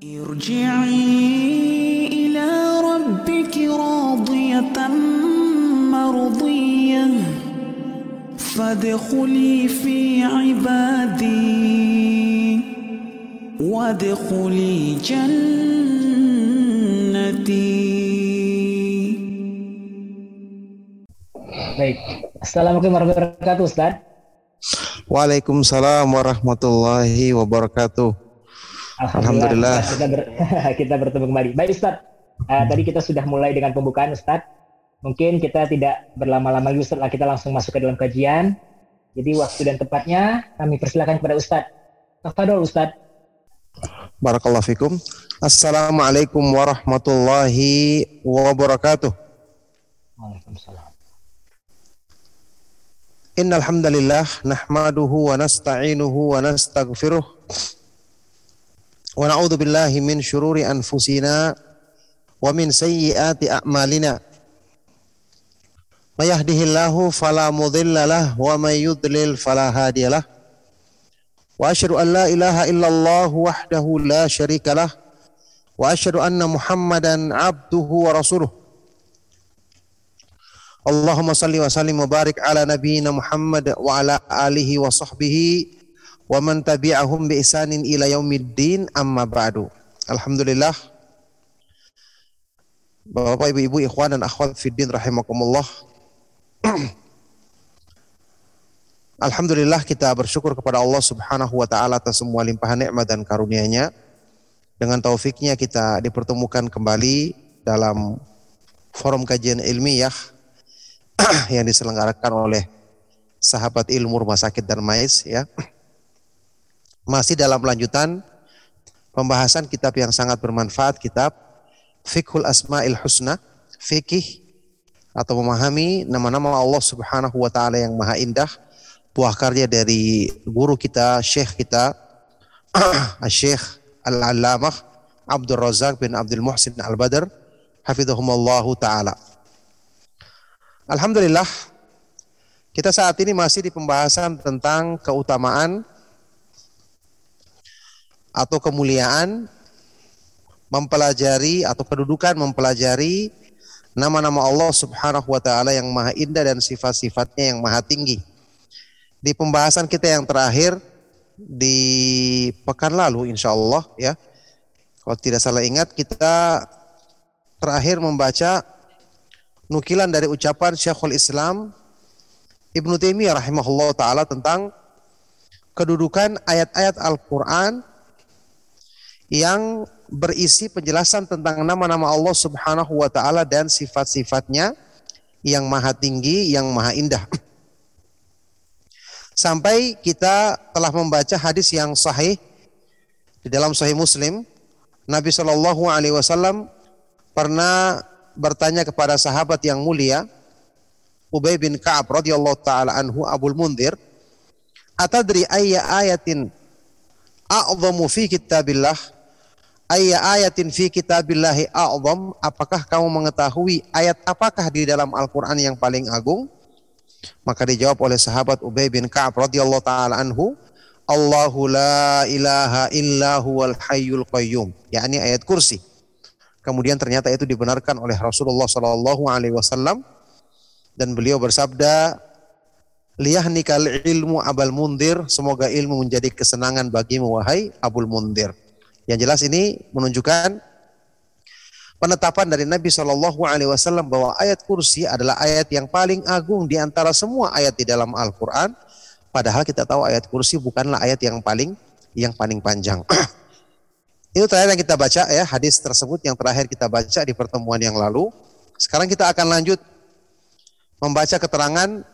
ارجعي إلى ربك راضية مرضية فادخلي في عبادي وادخلي جنتي Baik. Assalamualaikum warahmatullahi wabarakatuh, Ustaz. Waalaikumsalam warahmatullahi wabarakatuh. Alhamdulillah. Alhamdulillah. Kita, ber, kita bertemu kembali. Baik Ustaz, uh, tadi kita sudah mulai dengan pembukaan Ustaz. Mungkin kita tidak berlama-lama lagi Ustaz, lah kita langsung masuk ke dalam kajian. Jadi waktu dan tempatnya kami persilakan kepada Ustaz. Tafadol Ustaz. Barakallahu fikum. Assalamualaikum warahmatullahi wabarakatuh. Waalaikumsalam. Innal hamdalillah nahmaduhu wa nasta'inuhu wa nastaghfiruh ونعوذ بالله من شرور أنفسنا ومن سيئات أعمالنا من يهده الله فلا مضل له ومن يضلل فلا هادي له وأشهد أن لا إله إلا الله وحده لا شريك له وأشهد أن محمدا عبده ورسوله اللهم صل وسلم وبارك على نبينا محمد وعلى آله وصحبه wa man tabi'ahum bi ihsanin ila yaumiddin amma ba'du. Alhamdulillah Bapak Ibu-ibu ikhwan dan akhwat fiddin rahimakumullah. Alhamdulillah kita bersyukur kepada Allah Subhanahu wa taala atas semua limpahan nikmat dan karunia-Nya. Dengan taufiknya kita dipertemukan kembali dalam forum kajian ilmiah yang diselenggarakan oleh sahabat ilmu rumah sakit dan mais ya. Masih dalam lanjutan pembahasan kitab yang sangat bermanfaat kitab Fiqhul Asmaul Husna, fikih atau memahami nama-nama Allah Subhanahu wa taala yang maha indah buah karya dari guru kita, syekh kita, Syekh Al-Allamah Abdul Razak bin Abdul Muhsin Al-Badr, hafizahumullahu taala. Alhamdulillah kita saat ini masih di pembahasan tentang keutamaan atau kemuliaan mempelajari atau kedudukan mempelajari nama-nama Allah Subhanahu wa taala yang maha indah dan sifat-sifatnya yang maha tinggi. Di pembahasan kita yang terakhir di pekan lalu insya Allah ya. Kalau tidak salah ingat kita terakhir membaca nukilan dari ucapan Syekhul Islam Ibnu Taimiyah rahimahullah taala tentang kedudukan ayat-ayat Al-Qur'an yang berisi penjelasan tentang nama-nama Allah Subhanahu wa taala dan sifat-sifatnya yang maha tinggi, yang maha indah. Sampai kita telah membaca hadis yang sahih di dalam sahih Muslim, Nabi Shallallahu alaihi wasallam pernah bertanya kepada sahabat yang mulia Ubay bin Ka'ab radhiyallahu taala anhu Abul Mundir, "Atadri ayya ayatin a'zamu fi kitabillah?" Ayya ayatin fi kitabillahi a'zam, apakah kamu mengetahui ayat apakah di dalam Al-Qur'an yang paling agung? Maka dijawab oleh sahabat Ubay bin Ka'ab radhiyallahu taala anhu, Allahu la ilaha illa huwal hayyul qayyum, yakni ayat kursi. Kemudian ternyata itu dibenarkan oleh Rasulullah Shallallahu alaihi wasallam dan beliau bersabda, "Liyahnikal ilmu Abul Mundir, semoga ilmu menjadi kesenangan bagimu wahai Abul Mundir." Yang jelas ini menunjukkan penetapan dari Nabi Shallallahu Alaihi Wasallam bahwa ayat kursi adalah ayat yang paling agung di antara semua ayat di dalam Al-Quran. Padahal kita tahu ayat kursi bukanlah ayat yang paling yang paling panjang. Itu terakhir yang kita baca ya hadis tersebut yang terakhir kita baca di pertemuan yang lalu. Sekarang kita akan lanjut membaca keterangan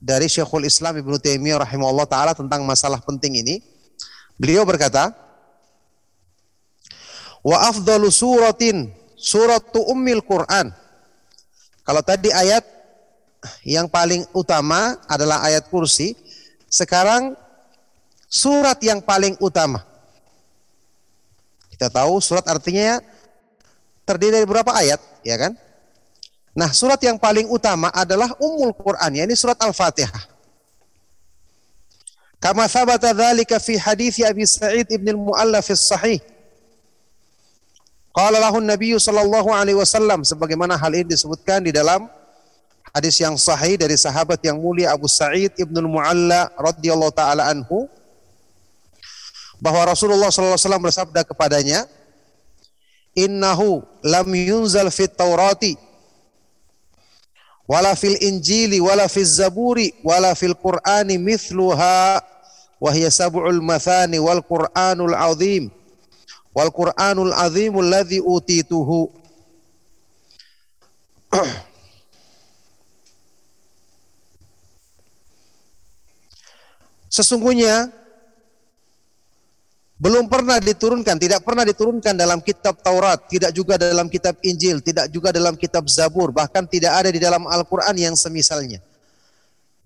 dari Syekhul Islam Ibnu Taimiyah rahimahullah taala tentang masalah penting ini. Beliau berkata, wa afdalu suratin suratu ummil Quran. Kalau tadi ayat yang paling utama adalah ayat kursi, sekarang surat yang paling utama. Kita tahu surat artinya terdiri dari beberapa ayat, ya kan? Nah, surat yang paling utama adalah Ummul Quran, yakni surat Al-Fatihah. Kama thabata dzalika fi hadis Abi Sa'id ibn al-Mu'allaf as-sahih. Qala lahu Nabi sallallahu alaihi wasallam sebagaimana hal ini disebutkan di dalam hadis yang sahih dari sahabat yang mulia Abu Sa'id Ibnu Mu'alla radhiyallahu taala anhu bahwa Rasulullah sallallahu alaihi wasallam bersabda kepadanya innahu lam yunzal fit Taurati wala fil Injili wala fil Zaburi wala fil Qur'ani mithluha wa hiya sab'ul mathani wal Qur'anul azim wal Qur'anul azimul ladzi utituhu Sesungguhnya belum pernah diturunkan, tidak pernah diturunkan dalam kitab Taurat, tidak juga dalam kitab Injil, tidak juga dalam kitab Zabur, bahkan tidak ada di dalam Al-Qur'an yang semisalnya.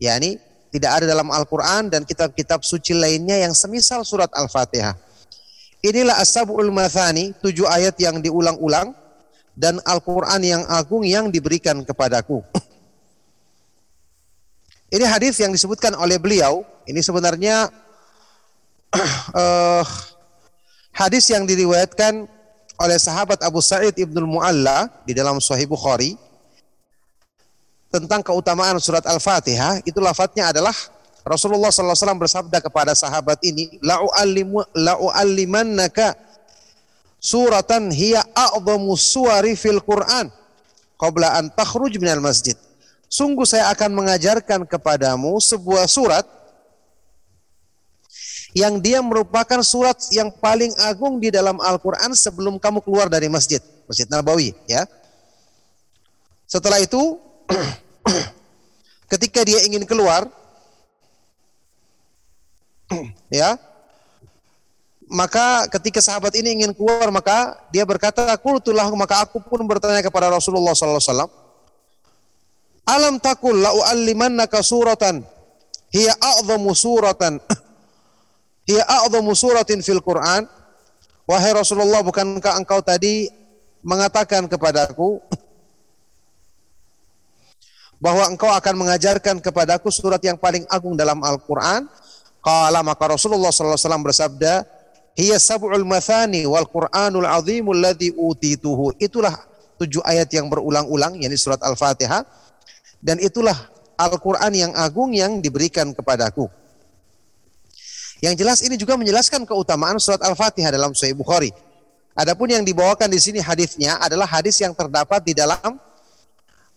Yani tidak ada dalam Al-Qur'an dan kitab-kitab suci lainnya yang semisal surat Al-Fatihah. Inilah As-Sab'ul Mathani, tujuh ayat yang diulang-ulang dan Al-Qur'an yang agung yang diberikan kepadaku. Ini hadis yang disebutkan oleh beliau ini sebenarnya uh, hadis yang diriwayatkan oleh sahabat Abu Sa'id Ibnul Mu'alla di dalam Sahih Bukhari tentang keutamaan surat Al-Fatihah itu lafadznya adalah Rasulullah SAW bersabda kepada sahabat ini la'u'allimannaka suratan hiya a'zamu suwari fil Qur'an qabla an takhruj minal masjid sungguh saya akan mengajarkan kepadamu sebuah surat yang dia merupakan surat yang paling agung di dalam Al-Quran sebelum kamu keluar dari masjid, Masjid Nabawi, ya. Setelah itu, ketika dia ingin keluar, ya, maka ketika sahabat ini ingin keluar, maka dia berkata, aku tulah maka aku pun bertanya kepada Rasulullah SAW, Alam takul la'u'allimannaka suratan hiya a'zamu suratan hiya a'dhamu suratin fil Quran. Wahai Rasulullah, bukankah engkau tadi mengatakan kepadaku bahwa engkau akan mengajarkan kepadaku surat yang paling agung dalam Al-Quran? Qala maka Rasulullah SAW bersabda, Hiya sab'ul mathani wal Qur'anul azimul ladzi utituhu. Itulah tujuh ayat yang berulang-ulang, yakni surat Al-Fatihah. Dan itulah Al-Quran yang agung yang diberikan kepadaku. Yang jelas ini juga menjelaskan keutamaan surat Al-Fatihah dalam Sahih Bukhari. Adapun yang dibawakan di sini hadisnya adalah hadis yang terdapat di dalam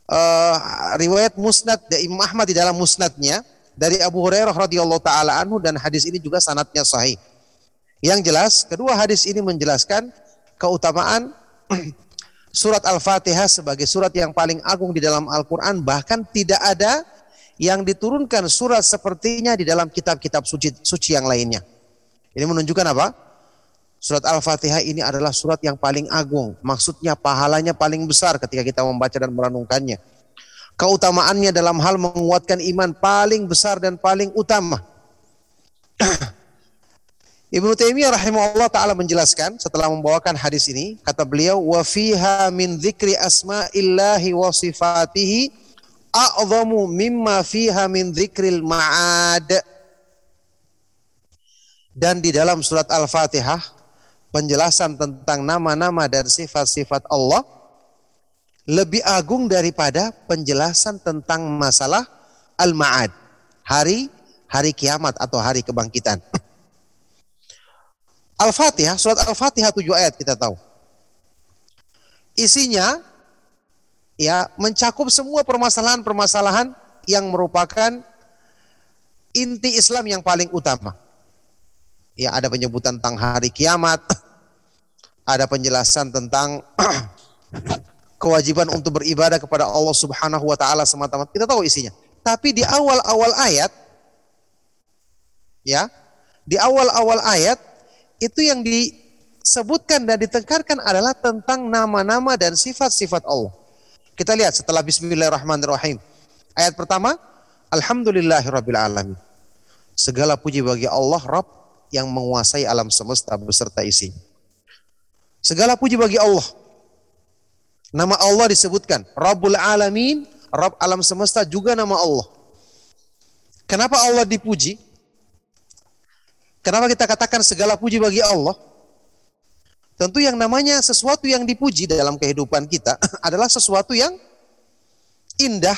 uh, riwayat Musnad Imam Ahmad di dalam Musnadnya dari Abu Hurairah radhiyallahu taala anhu dan hadis ini juga sanatnya sahih. Yang jelas kedua hadis ini menjelaskan keutamaan surat Al-Fatihah sebagai surat yang paling agung di dalam Al-Qur'an bahkan tidak ada yang diturunkan surat sepertinya di dalam kitab-kitab suci, suci yang lainnya. Ini menunjukkan apa? Surat Al-Fatihah ini adalah surat yang paling agung. Maksudnya pahalanya paling besar ketika kita membaca dan merenungkannya. Keutamaannya dalam hal menguatkan iman paling besar dan paling utama. Ibnu Taimiyah rahimahullah taala menjelaskan setelah membawakan hadis ini, kata beliau, "Wa fiha min dzikri asma'illahi wa sifatihi a'zamu mimma fiha min dzikril ma'ad. Dan di dalam surat Al-Fatihah penjelasan tentang nama-nama dan sifat-sifat Allah lebih agung daripada penjelasan tentang masalah al-ma'ad, hari hari kiamat atau hari kebangkitan. Al-Fatihah, surat Al-Fatihah tujuh ayat kita tahu. Isinya ya mencakup semua permasalahan-permasalahan yang merupakan inti Islam yang paling utama. Ya, ada penyebutan tentang hari kiamat, ada penjelasan tentang kewajiban untuk beribadah kepada Allah Subhanahu wa taala semata-mata. Kita tahu isinya. Tapi di awal-awal ayat ya, di awal-awal ayat itu yang disebutkan dan ditekankan adalah tentang nama-nama dan sifat-sifat Allah. Kita lihat setelah Bismillahirrahmanirrahim. Ayat pertama, Alhamdulillahirabbil alamin. Segala puji bagi Allah Rabb yang menguasai alam semesta beserta isi. Segala puji bagi Allah. Nama Allah disebutkan Rabbul Alamin, Rabb alam semesta juga nama Allah. Kenapa Allah dipuji? Kenapa kita katakan segala puji bagi Allah? Tentu yang namanya sesuatu yang dipuji dalam kehidupan kita adalah sesuatu yang indah,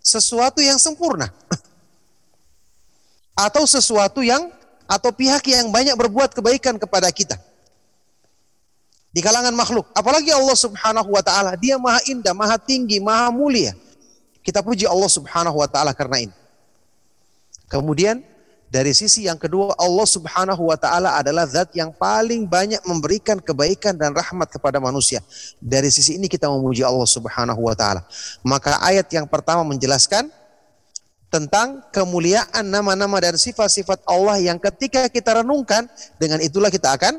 sesuatu yang sempurna. Atau sesuatu yang atau pihak yang banyak berbuat kebaikan kepada kita. Di kalangan makhluk, apalagi Allah Subhanahu wa taala, Dia Maha Indah, Maha Tinggi, Maha Mulia. Kita puji Allah Subhanahu wa taala karena ini. Kemudian dari sisi yang kedua Allah Subhanahu wa taala adalah zat yang paling banyak memberikan kebaikan dan rahmat kepada manusia. Dari sisi ini kita memuji Allah Subhanahu wa taala. Maka ayat yang pertama menjelaskan tentang kemuliaan nama-nama dan sifat-sifat Allah yang ketika kita renungkan dengan itulah kita akan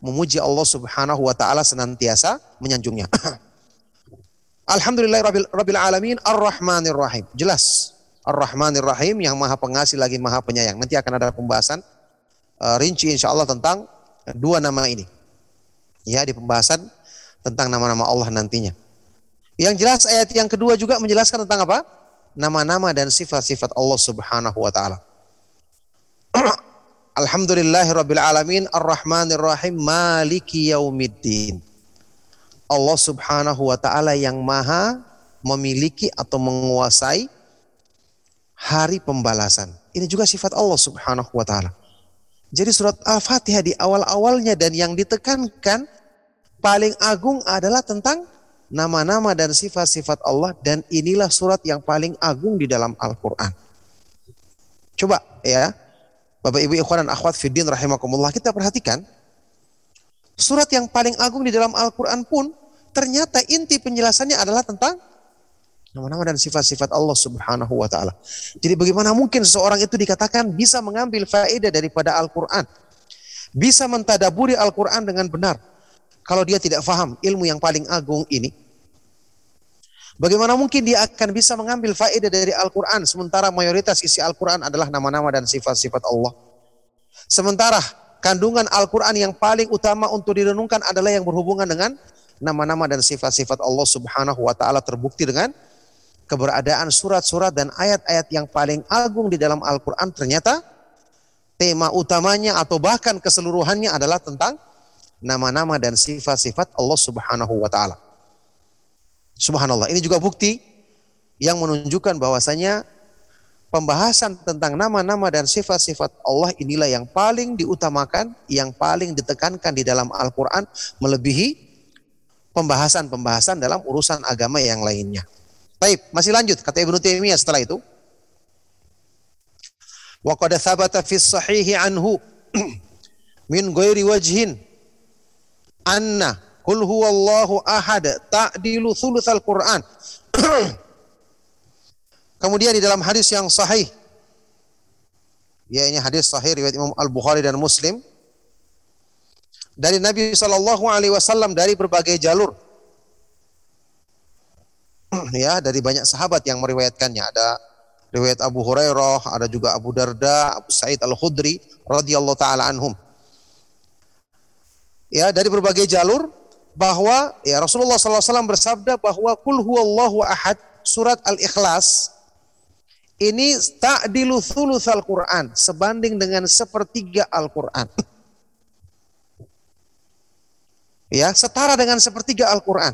memuji Allah Subhanahu wa taala senantiasa menyanjungnya. Alhamdulillah rabbil alamin arrahmanir rahim. Jelas. Ar-Rahmanir Rahim yang Maha Pengasih lagi Maha Penyayang. Nanti akan ada pembahasan uh, rinci insya Allah tentang dua nama ini. Ya, di pembahasan tentang nama-nama Allah nantinya. Yang jelas ayat yang kedua juga menjelaskan tentang apa? Nama-nama dan sifat-sifat Allah Subhanahu wa taala. Alhamdulillahirabbil alamin arrahmanir rahim maliki yaumiddin. Allah Subhanahu wa taala yang maha memiliki atau menguasai hari pembalasan. Ini juga sifat Allah Subhanahu wa taala. Jadi surat Al-Fatihah di awal-awalnya dan yang ditekankan paling agung adalah tentang nama-nama dan sifat-sifat Allah dan inilah surat yang paling agung di dalam Al-Qur'an. Coba ya, Bapak Ibu ikhwan dan akhwat fiddin rahimakumullah kita perhatikan surat yang paling agung di dalam Al-Qur'an pun ternyata inti penjelasannya adalah tentang nama-nama dan sifat-sifat Allah Subhanahu wa taala. Jadi bagaimana mungkin seseorang itu dikatakan bisa mengambil faedah daripada Al-Qur'an? Bisa mentadaburi Al-Qur'an dengan benar kalau dia tidak faham ilmu yang paling agung ini? Bagaimana mungkin dia akan bisa mengambil faedah dari Al-Qur'an sementara mayoritas isi Al-Qur'an adalah nama-nama dan sifat-sifat Allah? Sementara kandungan Al-Qur'an yang paling utama untuk direnungkan adalah yang berhubungan dengan nama-nama dan sifat-sifat Allah Subhanahu wa taala terbukti dengan keberadaan surat-surat dan ayat-ayat yang paling agung di dalam Al-Quran ternyata tema utamanya atau bahkan keseluruhannya adalah tentang nama-nama dan sifat-sifat Allah Subhanahu wa taala. Subhanallah. Ini juga bukti yang menunjukkan bahwasanya pembahasan tentang nama-nama dan sifat-sifat Allah inilah yang paling diutamakan, yang paling ditekankan di dalam Al-Qur'an melebihi pembahasan-pembahasan dalam urusan agama yang lainnya. Baik, masih lanjut kata Ibnu Taimiyah setelah itu. Wa qad sahihi anhu min ghairi wajhin anna qul huwallahu ahad ta'dilu thulutsal Qur'an. Kemudian di dalam hadis yang sahih ya ini hadis sahih riwayat Imam Al-Bukhari dan Muslim dari Nabi Shallallahu alaihi wasallam dari berbagai jalur ya dari banyak sahabat yang meriwayatkannya. Ada riwayat Abu Hurairah, ada juga Abu Darda, Abu Sa'id Al-Khudri radhiyallahu taala anhum. Ya, dari berbagai jalur bahwa ya Rasulullah SAW bersabda bahwa kul huwallahu ahad surat Al-Ikhlas ini ta'dilu thulutsal Quran sebanding dengan sepertiga Al-Quran. ya, setara dengan sepertiga Al-Quran.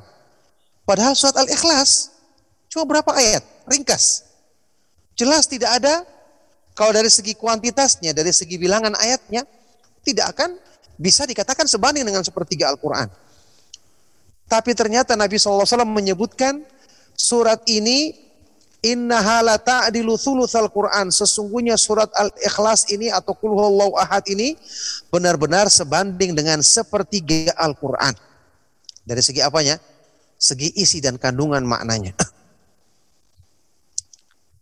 Padahal surat Al-Ikhlas cuma berapa ayat, ringkas. Jelas tidak ada kalau dari segi kuantitasnya, dari segi bilangan ayatnya tidak akan bisa dikatakan sebanding dengan sepertiga Al-Qur'an. Tapi ternyata Nabi SAW menyebutkan surat ini Innaha la ta'dilu thulutsal Qur'an. Sesungguhnya surat Al-Ikhlas ini atau Qul ahad ini benar-benar sebanding dengan sepertiga Al-Qur'an. Dari segi apanya? segi isi dan kandungan maknanya.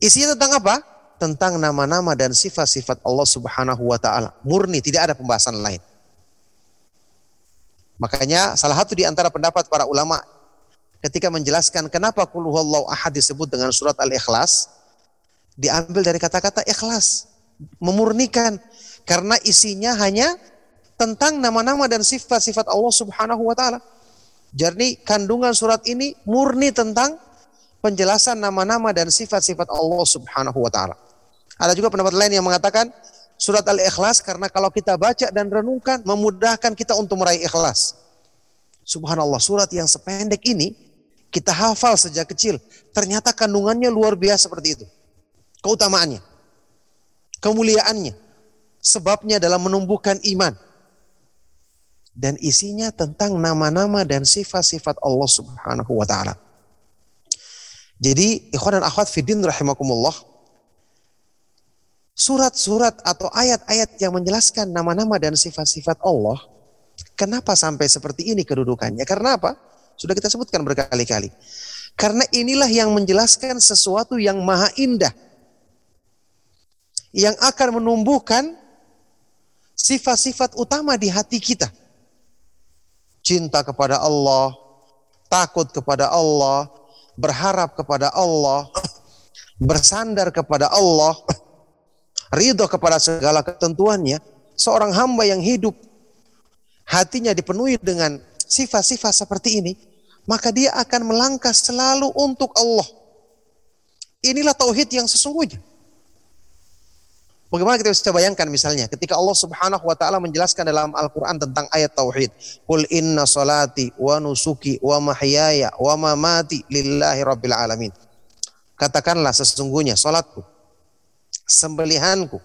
Isinya tentang apa? Tentang nama-nama dan sifat-sifat Allah Subhanahu wa taala. Murni, tidak ada pembahasan lain. Makanya salah satu di antara pendapat para ulama ketika menjelaskan kenapa qul ahad disebut dengan surat Al-Ikhlas diambil dari kata-kata ikhlas, memurnikan karena isinya hanya tentang nama-nama dan sifat-sifat Allah Subhanahu wa taala. Jadi kandungan surat ini murni tentang penjelasan nama-nama dan sifat-sifat Allah Subhanahu wa taala. Ada juga pendapat lain yang mengatakan surat Al-Ikhlas karena kalau kita baca dan renungkan memudahkan kita untuk meraih ikhlas. Subhanallah, surat yang sependek ini kita hafal sejak kecil. Ternyata kandungannya luar biasa seperti itu. Keutamaannya, kemuliaannya, sebabnya dalam menumbuhkan iman. Dan isinya tentang nama-nama dan sifat-sifat Allah Subhanahu wa taala. Jadi, ikhwan dan akhwat fidin rahimakumullah, surat-surat atau ayat-ayat yang menjelaskan nama-nama dan sifat-sifat Allah, kenapa sampai seperti ini kedudukannya? Karena apa? Sudah kita sebutkan berkali-kali. Karena inilah yang menjelaskan sesuatu yang maha indah. Yang akan menumbuhkan sifat-sifat utama di hati kita. Cinta kepada Allah, takut kepada Allah, berharap kepada Allah, bersandar kepada Allah, ridho kepada segala ketentuannya, seorang hamba yang hidup hatinya dipenuhi dengan sifat-sifat seperti ini, maka dia akan melangkah selalu untuk Allah. Inilah tauhid yang sesungguhnya. Bagaimana kita bisa bayangkan misalnya ketika Allah Subhanahu wa taala menjelaskan dalam Al-Qur'an tentang ayat tauhid, "Qul inna salati wa nusuki wa mahyaya wa mamati lillahi rabbil alamin." Katakanlah sesungguhnya salatku, sembelihanku,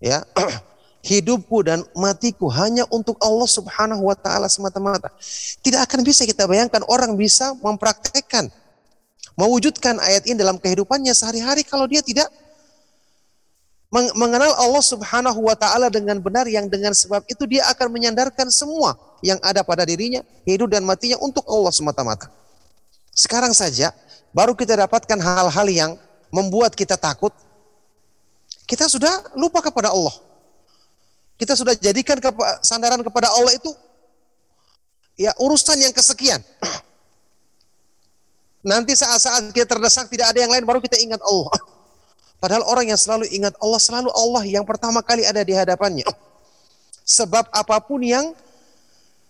ya, hidupku dan matiku hanya untuk Allah Subhanahu wa taala semata-mata. Tidak akan bisa kita bayangkan orang bisa mempraktekkan mewujudkan ayat ini dalam kehidupannya sehari-hari kalau dia tidak mengenal Allah Subhanahu wa taala dengan benar yang dengan sebab itu dia akan menyandarkan semua yang ada pada dirinya, hidup dan matinya untuk Allah semata-mata. Sekarang saja baru kita dapatkan hal-hal yang membuat kita takut. Kita sudah lupa kepada Allah. Kita sudah jadikan sandaran kepada Allah itu ya urusan yang kesekian. Nanti saat-saat kita terdesak tidak ada yang lain baru kita ingat Allah. Padahal orang yang selalu ingat Allah, selalu Allah yang pertama kali ada di hadapannya. Sebab apa pun yang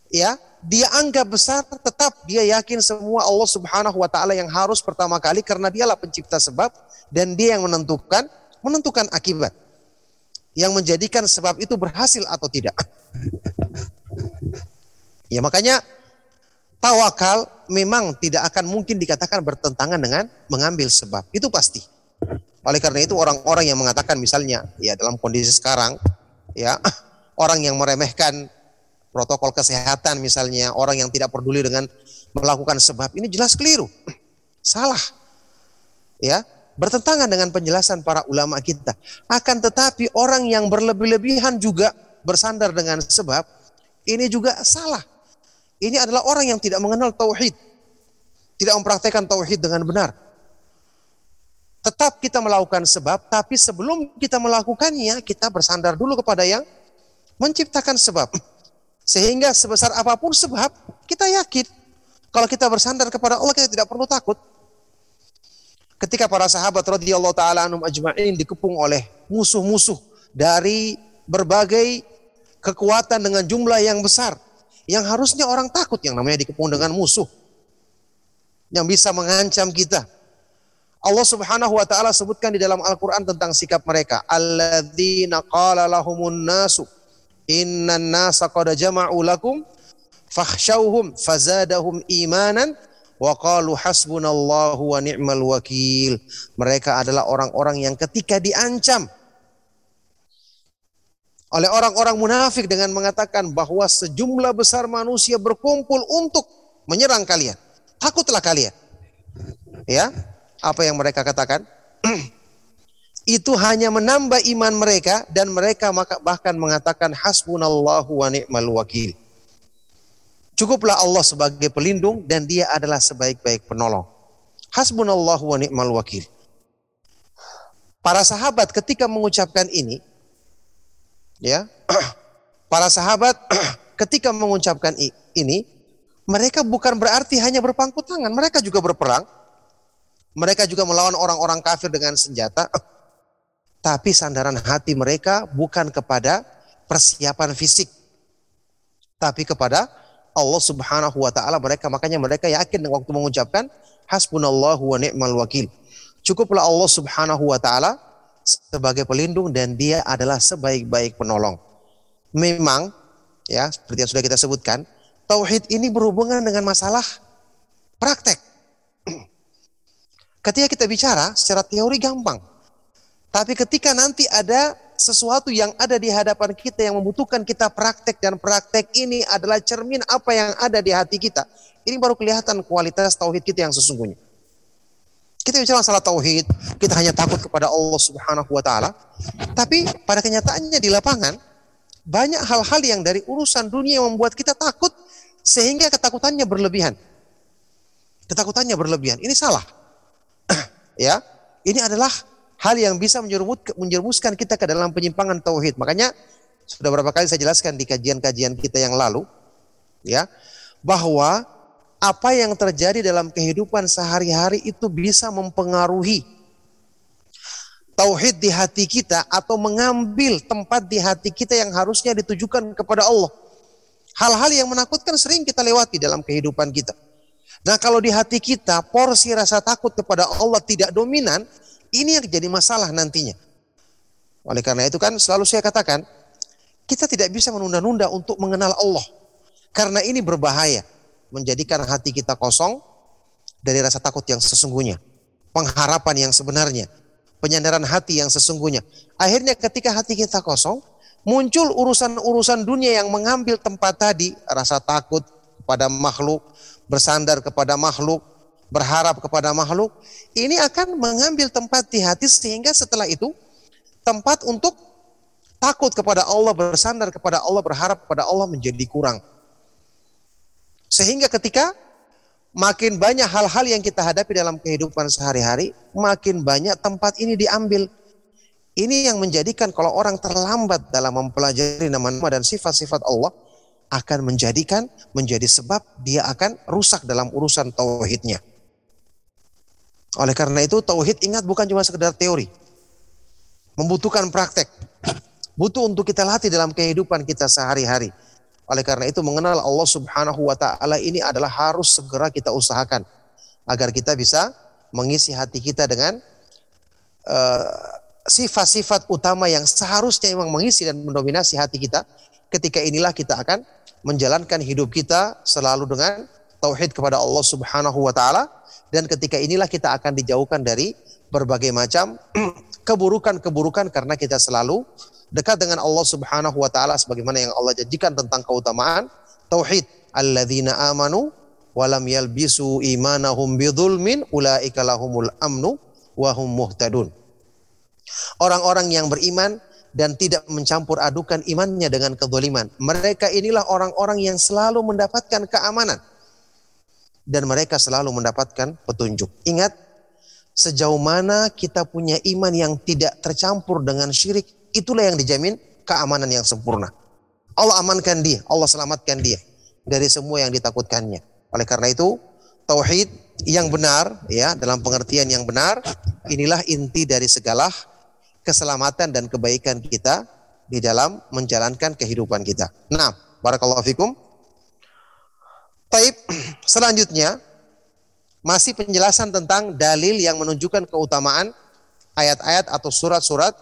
ya dia anggap besar, tetap dia yakin semua Allah Subhanahu wa taala yang harus pertama kali karena dialah pencipta sebab dan dia yang menentukan menentukan akibat. Yang menjadikan sebab itu berhasil atau tidak. Ya makanya tawakal memang tidak akan mungkin dikatakan bertentangan dengan mengambil sebab. Itu pasti. Oleh karena itu orang-orang yang mengatakan misalnya ya dalam kondisi sekarang ya orang yang meremehkan protokol kesehatan misalnya, orang yang tidak peduli dengan melakukan sebab ini jelas keliru. Salah. Ya, bertentangan dengan penjelasan para ulama kita. Akan tetapi orang yang berlebih-lebihan juga bersandar dengan sebab ini juga salah. Ini adalah orang yang tidak mengenal tauhid. Tidak mempraktekkan tauhid dengan benar. Tetap kita melakukan sebab, tapi sebelum kita melakukannya, kita bersandar dulu kepada yang menciptakan sebab. Sehingga sebesar apa pun sebab, kita yakin. Kalau kita bersandar kepada Allah, kita tidak perlu takut. Ketika para sahabat radhiyallahu taala anhum ajma'in dikepung oleh musuh-musuh dari berbagai kekuatan dengan jumlah yang besar, yang harusnya orang takut yang namanya dikepung dengan musuh yang bisa mengancam kita, Allah Subhanahu wa taala sebutkan di dalam Al-Qur'an tentang sikap mereka. Alladzina qala lahumun nasu innan nasa qad jama'u lakum fakhshawhum fazadahum imanan wa qalu hasbunallahu wa ni'mal wakil. Mereka adalah orang-orang yang ketika diancam oleh orang-orang munafik dengan mengatakan bahwa sejumlah besar manusia berkumpul untuk menyerang kalian. Takutlah kalian. Ya, apa yang mereka katakan? itu hanya menambah iman mereka dan mereka bahkan mengatakan hasbunallahu wa ni'mal wakil. Cukuplah Allah sebagai pelindung dan dia adalah sebaik-baik penolong. Hasbunallahu wa ni'mal wakil. Para sahabat ketika mengucapkan ini ya, para sahabat ketika mengucapkan ini mereka bukan berarti hanya berpangku tangan, mereka juga berperang mereka juga melawan orang-orang kafir dengan senjata. Tapi sandaran hati mereka bukan kepada persiapan fisik. Tapi kepada Allah Subhanahu wa taala mereka makanya mereka yakin waktu mengucapkan hasbunallahu wa ni'mal wakil. Cukuplah Allah Subhanahu wa taala sebagai pelindung dan dia adalah sebaik-baik penolong. Memang ya seperti yang sudah kita sebutkan, tauhid ini berhubungan dengan masalah praktek. Ketika kita bicara secara teori gampang. Tapi ketika nanti ada sesuatu yang ada di hadapan kita yang membutuhkan kita praktek dan praktek ini adalah cermin apa yang ada di hati kita. Ini baru kelihatan kualitas tauhid kita yang sesungguhnya. Kita bicara masalah tauhid, kita hanya takut kepada Allah Subhanahu wa taala. Tapi pada kenyataannya di lapangan banyak hal-hal yang dari urusan dunia yang membuat kita takut sehingga ketakutannya berlebihan. Ketakutannya berlebihan. Ini salah. ya, ini adalah hal yang bisa menjerumuskan kita ke dalam penyimpangan tauhid. Makanya sudah berapa kali saya jelaskan di kajian-kajian kita yang lalu, ya, bahwa apa yang terjadi dalam kehidupan sehari-hari itu bisa mempengaruhi tauhid di hati kita atau mengambil tempat di hati kita yang harusnya ditujukan kepada Allah. Hal-hal yang menakutkan sering kita lewati dalam kehidupan kita. Nah kalau di hati kita porsi rasa takut kepada Allah tidak dominan, ini yang jadi masalah nantinya. Oleh karena itu kan selalu saya katakan, kita tidak bisa menunda-nunda untuk mengenal Allah. Karena ini berbahaya, menjadikan hati kita kosong dari rasa takut yang sesungguhnya. Pengharapan yang sebenarnya, penyandaran hati yang sesungguhnya. Akhirnya ketika hati kita kosong, muncul urusan-urusan dunia yang mengambil tempat tadi, rasa takut pada makhluk, bersandar kepada makhluk, berharap kepada makhluk, ini akan mengambil tempat di hati sehingga setelah itu tempat untuk takut kepada Allah, bersandar kepada Allah, berharap kepada Allah menjadi kurang. Sehingga ketika makin banyak hal-hal yang kita hadapi dalam kehidupan sehari-hari, makin banyak tempat ini diambil. Ini yang menjadikan kalau orang terlambat dalam mempelajari nama-nama dan sifat-sifat Allah, akan menjadikan menjadi sebab dia akan rusak dalam urusan tauhidnya. Oleh karena itu tauhid ingat bukan cuma sekedar teori. Membutuhkan praktek. Butuh untuk kita latih dalam kehidupan kita sehari-hari. Oleh karena itu mengenal Allah Subhanahu wa taala ini adalah harus segera kita usahakan agar kita bisa mengisi hati kita dengan uh, sifat-sifat utama yang seharusnya memang mengisi dan mendominasi hati kita. Ketika inilah kita akan menjalankan hidup kita selalu dengan tauhid kepada Allah Subhanahu wa taala dan ketika inilah kita akan dijauhkan dari berbagai macam keburukan-keburukan karena kita selalu dekat dengan Allah Subhanahu wa taala sebagaimana yang Allah janjikan tentang keutamaan tauhid alladzina amanu walam yalbisu imanahum bidzulmin ulaika lahumul amnu wa hum muhtadun. Orang-orang yang beriman dan tidak mencampur adukan imannya dengan kezaliman. Mereka inilah orang-orang yang selalu mendapatkan keamanan dan mereka selalu mendapatkan petunjuk. Ingat, sejauh mana kita punya iman yang tidak tercampur dengan syirik, itulah yang dijamin keamanan yang sempurna. Allah amankan dia, Allah selamatkan dia dari semua yang ditakutkannya. Oleh karena itu, tauhid yang benar ya dalam pengertian yang benar inilah inti dari segala keselamatan dan kebaikan kita di dalam menjalankan kehidupan kita. Nah, barakallahu fikum. Taib, selanjutnya masih penjelasan tentang dalil yang menunjukkan keutamaan ayat-ayat atau surat-surat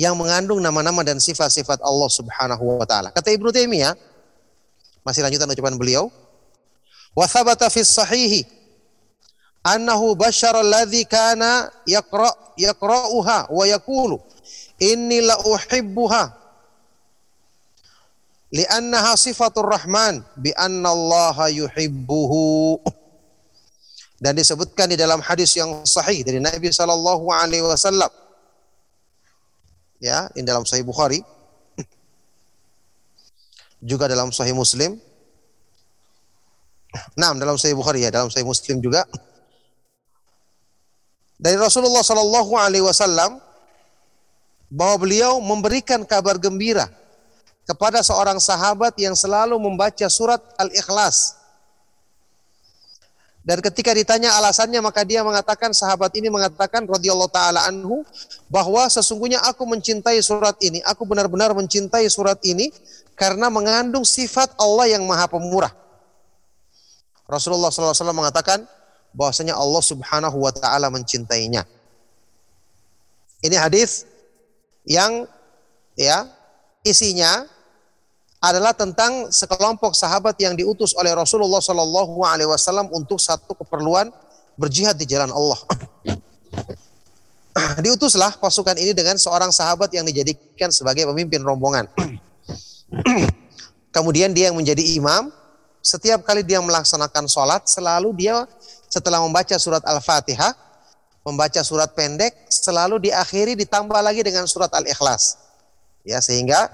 yang mengandung nama-nama dan sifat-sifat Allah Subhanahu wa taala. Kata Ibnu Taimiyah, masih lanjutan ucapan beliau, wa thabata fis sahihi annahu bashara alladhi kana yaqra yaqra'uha wa yaqulu inni la uhibbuha li'annaha sifatur rahman bi anna Allah yuhibbuhu. Dan disebutkan di dalam hadis yang sahih dari Nabi sallallahu alaihi wasallam. Ya di dalam sahih Bukhari. Juga dalam sahih Muslim. Nah, dalam Sahih Bukhari ya, dalam Sahih Muslim juga. Dari Rasulullah Shallallahu Alaihi Wasallam bahwa beliau memberikan kabar gembira kepada seorang sahabat yang selalu membaca surat Al-Ikhlas. Dan ketika ditanya alasannya maka dia mengatakan sahabat ini mengatakan radhiyallahu taala anhu bahwa sesungguhnya aku mencintai surat ini, aku benar-benar mencintai surat ini karena mengandung sifat Allah yang Maha Pemurah. Rasulullah SAW mengatakan, bahwasanya Allah Subhanahu wa taala mencintainya. Ini hadis yang ya isinya adalah tentang sekelompok sahabat yang diutus oleh Rasulullah Shallallahu Alaihi Wasallam untuk satu keperluan berjihad di jalan Allah. Diutuslah pasukan ini dengan seorang sahabat yang dijadikan sebagai pemimpin rombongan. Kemudian dia yang menjadi imam. Setiap kali dia melaksanakan sholat, selalu dia setelah membaca surat Al-Fatihah, membaca surat pendek, selalu diakhiri ditambah lagi dengan surat Al-Ikhlas. Ya, sehingga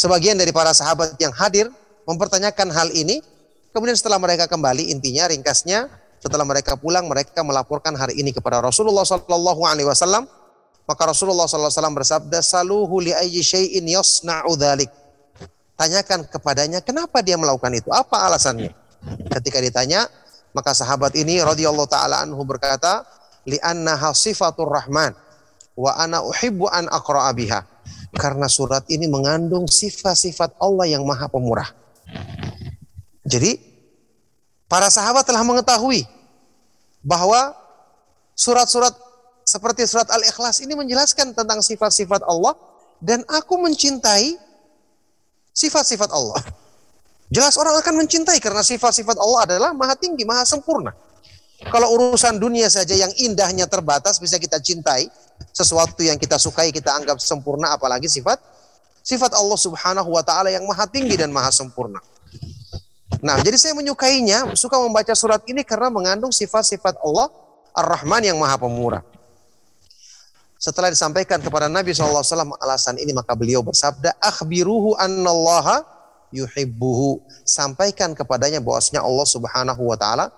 sebagian dari para sahabat yang hadir mempertanyakan hal ini. Kemudian setelah mereka kembali, intinya ringkasnya setelah mereka pulang, mereka melaporkan hari ini kepada Rasulullah Sallallahu Alaihi Wasallam. Maka Rasulullah Wasallam bersabda, "Saluhu li ayyi syai'in yasna'u dhalik." Tanyakan kepadanya kenapa dia melakukan itu, apa alasannya. Ketika ditanya, maka sahabat ini radhiyallahu taala anhu berkata, "Li'annaha sifatur rahman wa ana uhibbu an aqra'a biha." Karena surat ini mengandung sifat-sifat Allah yang Maha Pemurah. Jadi para sahabat telah mengetahui bahwa surat-surat seperti surat Al-Ikhlas ini menjelaskan tentang sifat-sifat Allah dan aku mencintai sifat-sifat Allah. Jelas orang akan mencintai karena sifat-sifat Allah adalah maha tinggi, maha sempurna. Kalau urusan dunia saja yang indahnya terbatas bisa kita cintai, sesuatu yang kita sukai kita anggap sempurna apalagi sifat sifat Allah Subhanahu wa taala yang maha tinggi dan maha sempurna. Nah, jadi saya menyukainya, suka membaca surat ini karena mengandung sifat-sifat Allah Ar-Rahman yang maha pemurah. Setelah disampaikan kepada Nabi SAW alasan ini, maka beliau bersabda, Akhbiruhu annallaha yuhibbuhu. Sampaikan kepadanya bahwasanya Allah Subhanahu wa taala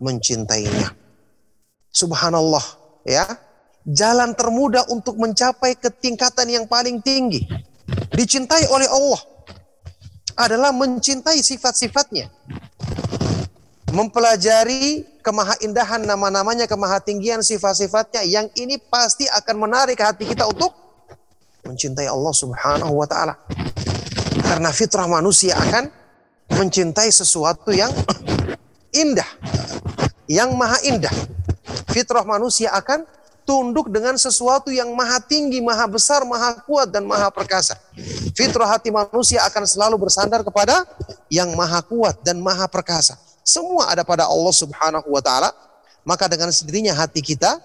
mencintainya. Subhanallah, ya. Jalan termudah untuk mencapai ketingkatan yang paling tinggi. Dicintai oleh Allah adalah mencintai sifat-sifatnya. Mempelajari kemahaindahan nama-namanya, kemahatinggian sifat-sifatnya yang ini pasti akan menarik hati kita untuk mencintai Allah Subhanahu wa taala. Karena fitrah manusia akan mencintai sesuatu yang indah, yang maha indah. Fitrah manusia akan tunduk dengan sesuatu yang maha tinggi, maha besar, maha kuat, dan maha perkasa. Fitrah hati manusia akan selalu bersandar kepada yang maha kuat dan maha perkasa. Semua ada pada Allah subhanahu wa ta'ala. Maka dengan sendirinya hati kita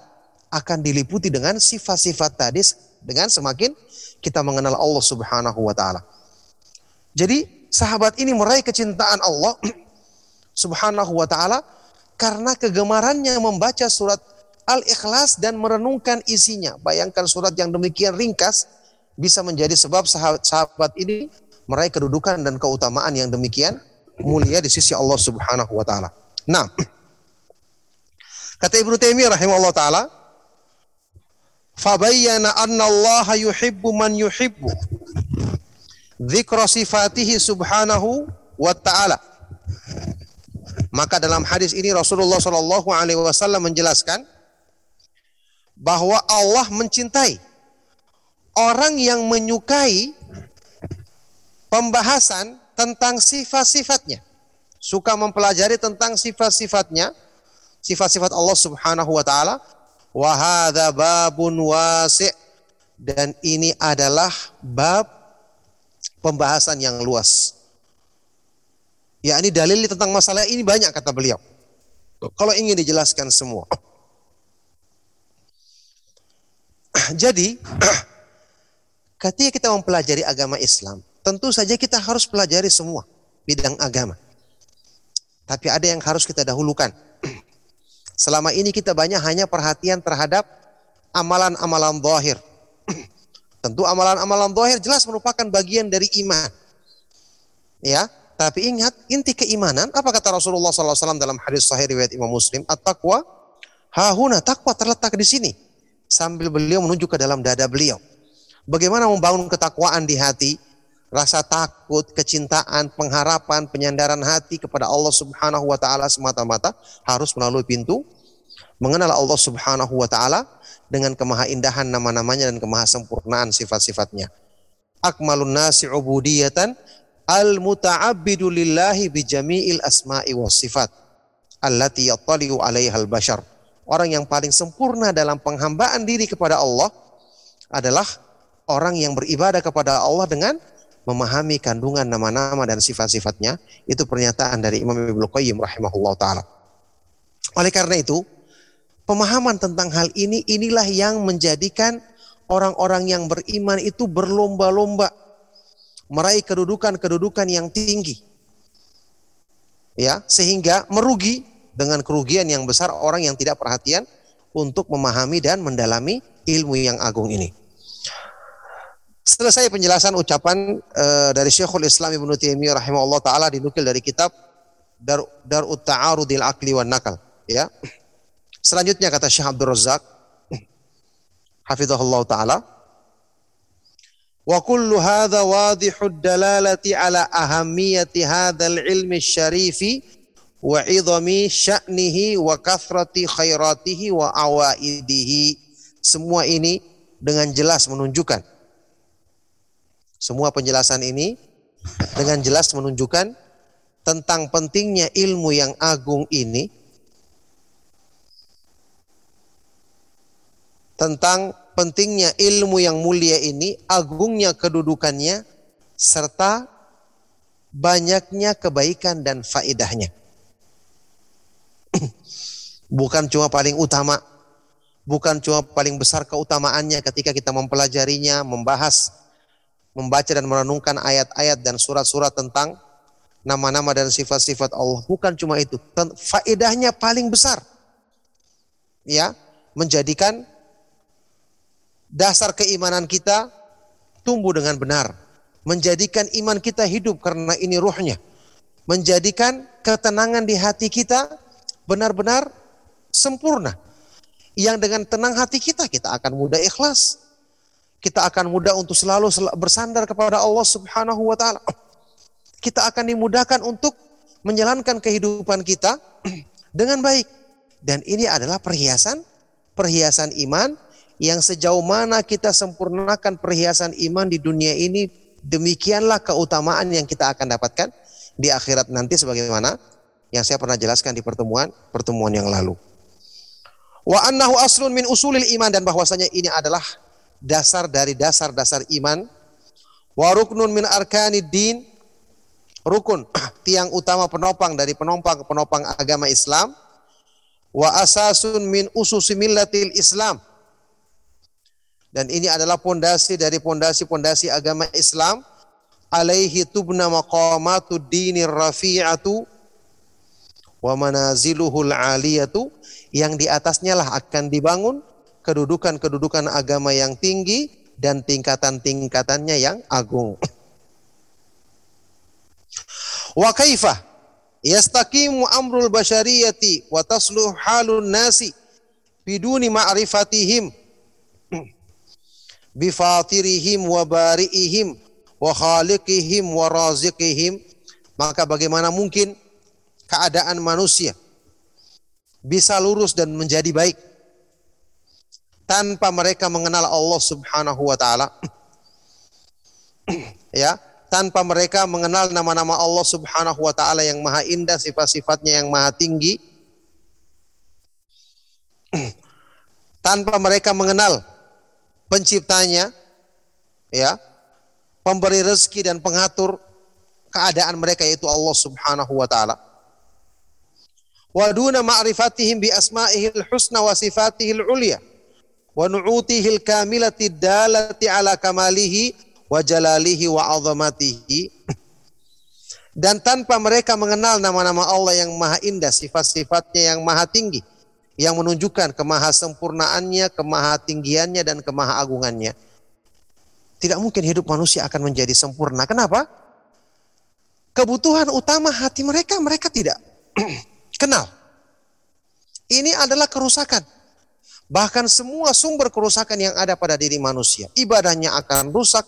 akan diliputi dengan sifat-sifat tadi dengan semakin kita mengenal Allah subhanahu wa ta'ala. Jadi sahabat ini meraih kecintaan Allah subhanahu wa ta'ala karena kegemarannya membaca surat Al-Ikhlas dan merenungkan isinya. Bayangkan surat yang demikian ringkas bisa menjadi sebab sahabat-sahabat ini meraih kedudukan dan keutamaan yang demikian mulia di sisi Allah Subhanahu wa taala. Nah, kata Ibnu Taimiyah rahimahullah taala, "Fabayyana anna Allah yuhibbu man yuhibbu." Dzikra sifatihi subhanahu wa ta'ala. Maka dalam hadis ini Rasulullah Shallallahu alaihi wasallam menjelaskan bahwa Allah mencintai orang yang menyukai pembahasan tentang sifat-sifatnya. Suka mempelajari tentang sifat-sifatnya, sifat-sifat Allah Subhanahu wa taala. Wa hadza babun wasi' dan ini adalah bab pembahasan yang luas. Ya, ini dalil tentang masalah ini banyak kata beliau. Kalau ingin dijelaskan semua. Jadi, ketika kita mempelajari agama Islam, tentu saja kita harus pelajari semua bidang agama. Tapi ada yang harus kita dahulukan. Selama ini kita banyak hanya perhatian terhadap amalan-amalan zahir. Tentu amalan-amalan zahir jelas merupakan bagian dari iman. Ya, tapi ingat inti keimanan apa kata Rasulullah SAW dalam hadis sahih riwayat Imam Muslim, at-taqwa hahuna takwa terletak di sini sambil beliau menunjuk ke dalam dada beliau. Bagaimana membangun ketakwaan di hati, rasa takut, kecintaan, pengharapan, penyandaran hati kepada Allah Subhanahu wa taala semata-mata harus melalui pintu mengenal Allah Subhanahu wa taala dengan kemahaindahan nama-namanya dan kemahasempurnaan sifat-sifatnya. Akmalun nasi ubudiyatan al muta'abbidu lillahi bi jami'il asma'i was sifat allati yattali'u 'alaiha al bashar orang yang paling sempurna dalam penghambaan diri kepada Allah adalah orang yang beribadah kepada Allah dengan memahami kandungan nama-nama dan sifat-sifatnya. Itu pernyataan dari Imam Ibnu Qayyim rahimahullah taala. Oleh karena itu, pemahaman tentang hal ini inilah yang menjadikan orang-orang yang beriman itu berlomba-lomba meraih kedudukan-kedudukan yang tinggi. Ya, sehingga merugi dengan kerugian yang besar orang yang tidak perhatian untuk memahami dan mendalami ilmu yang agung ini. Selesai penjelasan ucapan uh, dari Syekhul Islam Ibnu Taimiyah rahimahullah taala dinukil dari kitab Dar Darut Ta'arudil Aqli wan Nakal, ya. Selanjutnya kata Syekh Abdul Razak hafizahullah taala wa kullu hadha wadihud dalalati ala ahammiyati hadzal ilmi syarifi wa idhami sya'nihi wa kathrati khairatihi wa awaidihi. Semua ini dengan jelas menunjukkan. Semua penjelasan ini dengan jelas menunjukkan tentang pentingnya ilmu yang agung ini tentang pentingnya ilmu yang mulia ini, agungnya kedudukannya serta banyaknya kebaikan dan faedahnya. Bukan cuma paling utama, bukan cuma paling besar keutamaannya ketika kita mempelajarinya, membahas membaca dan merenungkan ayat-ayat dan surat-surat tentang nama-nama dan sifat-sifat Allah. Bukan cuma itu, faedahnya paling besar. Ya, menjadikan dasar keimanan kita tumbuh dengan benar. Menjadikan iman kita hidup karena ini ruhnya. Menjadikan ketenangan di hati kita benar-benar sempurna. Yang dengan tenang hati kita, kita akan mudah ikhlas kita akan mudah untuk selalu bersandar kepada Allah Subhanahu wa taala. Kita akan dimudahkan untuk menjalankan kehidupan kita dengan baik. Dan ini adalah perhiasan perhiasan iman yang sejauh mana kita sempurnakan perhiasan iman di dunia ini demikianlah keutamaan yang kita akan dapatkan di akhirat nanti sebagaimana yang saya pernah jelaskan di pertemuan pertemuan yang lalu. Wa annahu aslun min usulil iman dan bahwasanya ini adalah dasar dari dasar-dasar iman. Wa ruknun min din rukun tiang utama penopang dari penopang-penopang agama Islam. Wa asasun min ususi millatil Islam. Dan ini adalah pondasi dari pondasi-pondasi agama Islam. Alaihi tubna maqamatu dinir rafi'atu wa manaziluhul aliyatu yang di atasnya lah akan dibangun kedudukan-kedudukan agama yang tinggi dan tingkatan-tingkatannya yang agung. Wa kaifah yastaqimu amrul basyariyati wa tasluh halun nasi biduni ma'rifatihim bifatirihim wa bari'ihim wa khaliqihim wa raziqihim maka bagaimana mungkin keadaan manusia bisa lurus dan menjadi baik tanpa mereka mengenal Allah Subhanahu wa taala. ya, tanpa mereka mengenal nama-nama Allah Subhanahu wa taala yang maha indah, sifat-sifatnya yang maha tinggi. tanpa mereka mengenal penciptanya, ya, pemberi rezeki dan pengatur keadaan mereka yaitu Allah Subhanahu wa taala. Wa duna ma'rifatihim bi asma'ihil husna wa sifatihil ulia wa nu'utihil kamilati dalati ala kamalihi wa jalalihi wa azamatihi. Dan tanpa mereka mengenal nama-nama Allah yang maha indah, sifat-sifatnya yang maha tinggi, yang menunjukkan kemahasempurnaannya, kemahatinggiannya dan kemahaagungannya. Tidak mungkin hidup manusia akan menjadi sempurna. Kenapa? Kebutuhan utama hati mereka mereka tidak kenal. Ini adalah kerusakan. Bahkan semua sumber kerusakan yang ada pada diri manusia. Ibadahnya akan rusak.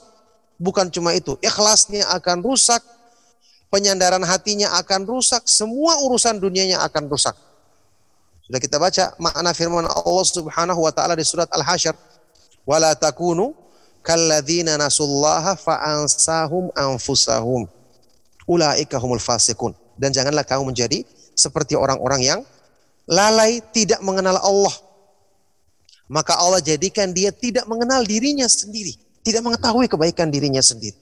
Bukan cuma itu. Ikhlasnya akan rusak. Penyandaran hatinya akan rusak. Semua urusan dunianya akan rusak. Sudah kita baca makna firman Allah Subhanahu wa taala di surat Al-Hasyr. Wala takunu kalladzina nasullaha fa'ansahum anfusahum. Ulaika humul fasikun. Dan janganlah kamu menjadi seperti orang-orang yang lalai tidak mengenal Allah maka Allah jadikan dia tidak mengenal dirinya sendiri, tidak mengetahui kebaikan dirinya sendiri.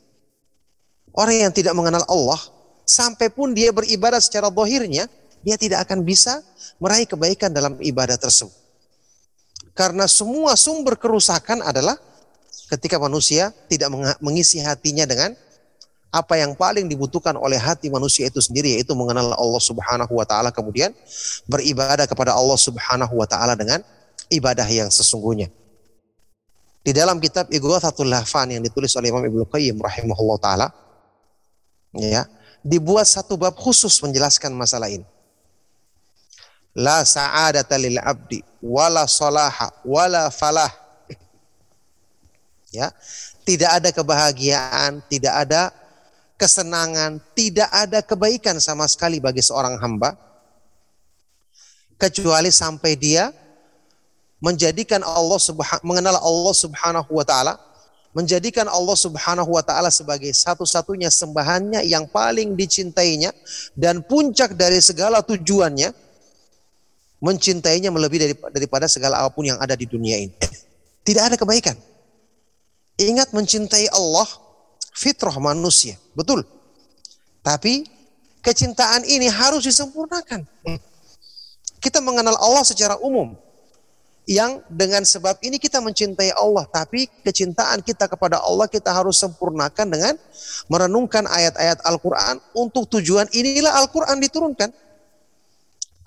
Orang yang tidak mengenal Allah, sampai pun dia beribadah secara bohirnya, dia tidak akan bisa meraih kebaikan dalam ibadah tersebut. Karena semua sumber kerusakan adalah ketika manusia tidak mengisi hatinya dengan apa yang paling dibutuhkan oleh hati manusia itu sendiri yaitu mengenal Allah Subhanahu wa taala kemudian beribadah kepada Allah Subhanahu wa taala dengan ibadah yang sesungguhnya. Di dalam kitab Ighathatul Lahfan yang ditulis oleh Imam Ibnu Qayyim rahimahullah taala ya, dibuat satu bab khusus menjelaskan masalah ini. La sa'adata lil abdi wala salaha wala falah. Ya, tidak ada kebahagiaan, tidak ada kesenangan, tidak ada kebaikan sama sekali bagi seorang hamba kecuali sampai dia menjadikan Allah subhanahu mengenal Allah Subhanahu wa taala, menjadikan Allah Subhanahu wa taala sebagai satu-satunya sembahannya yang paling dicintainya dan puncak dari segala tujuannya mencintainya melebihi daripada segala apa pun yang ada di dunia ini. Tidak ada kebaikan. Ingat mencintai Allah fitrah manusia, betul. Tapi kecintaan ini harus disempurnakan. Kita mengenal Allah secara umum, yang dengan sebab ini kita mencintai Allah, tapi kecintaan kita kepada Allah kita harus sempurnakan dengan merenungkan ayat-ayat Al-Quran. Untuk tujuan inilah Al-Quran diturunkan.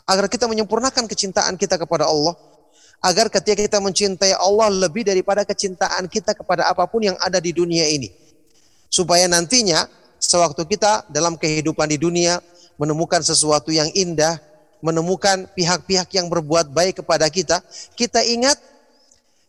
Agar kita menyempurnakan kecintaan kita kepada Allah. Agar ketika kita mencintai Allah lebih daripada kecintaan kita kepada apa pun yang ada di dunia ini. Supaya nantinya sewaktu kita dalam kehidupan di dunia menemukan sesuatu yang indah, menemukan pihak-pihak yang berbuat baik kepada kita, kita ingat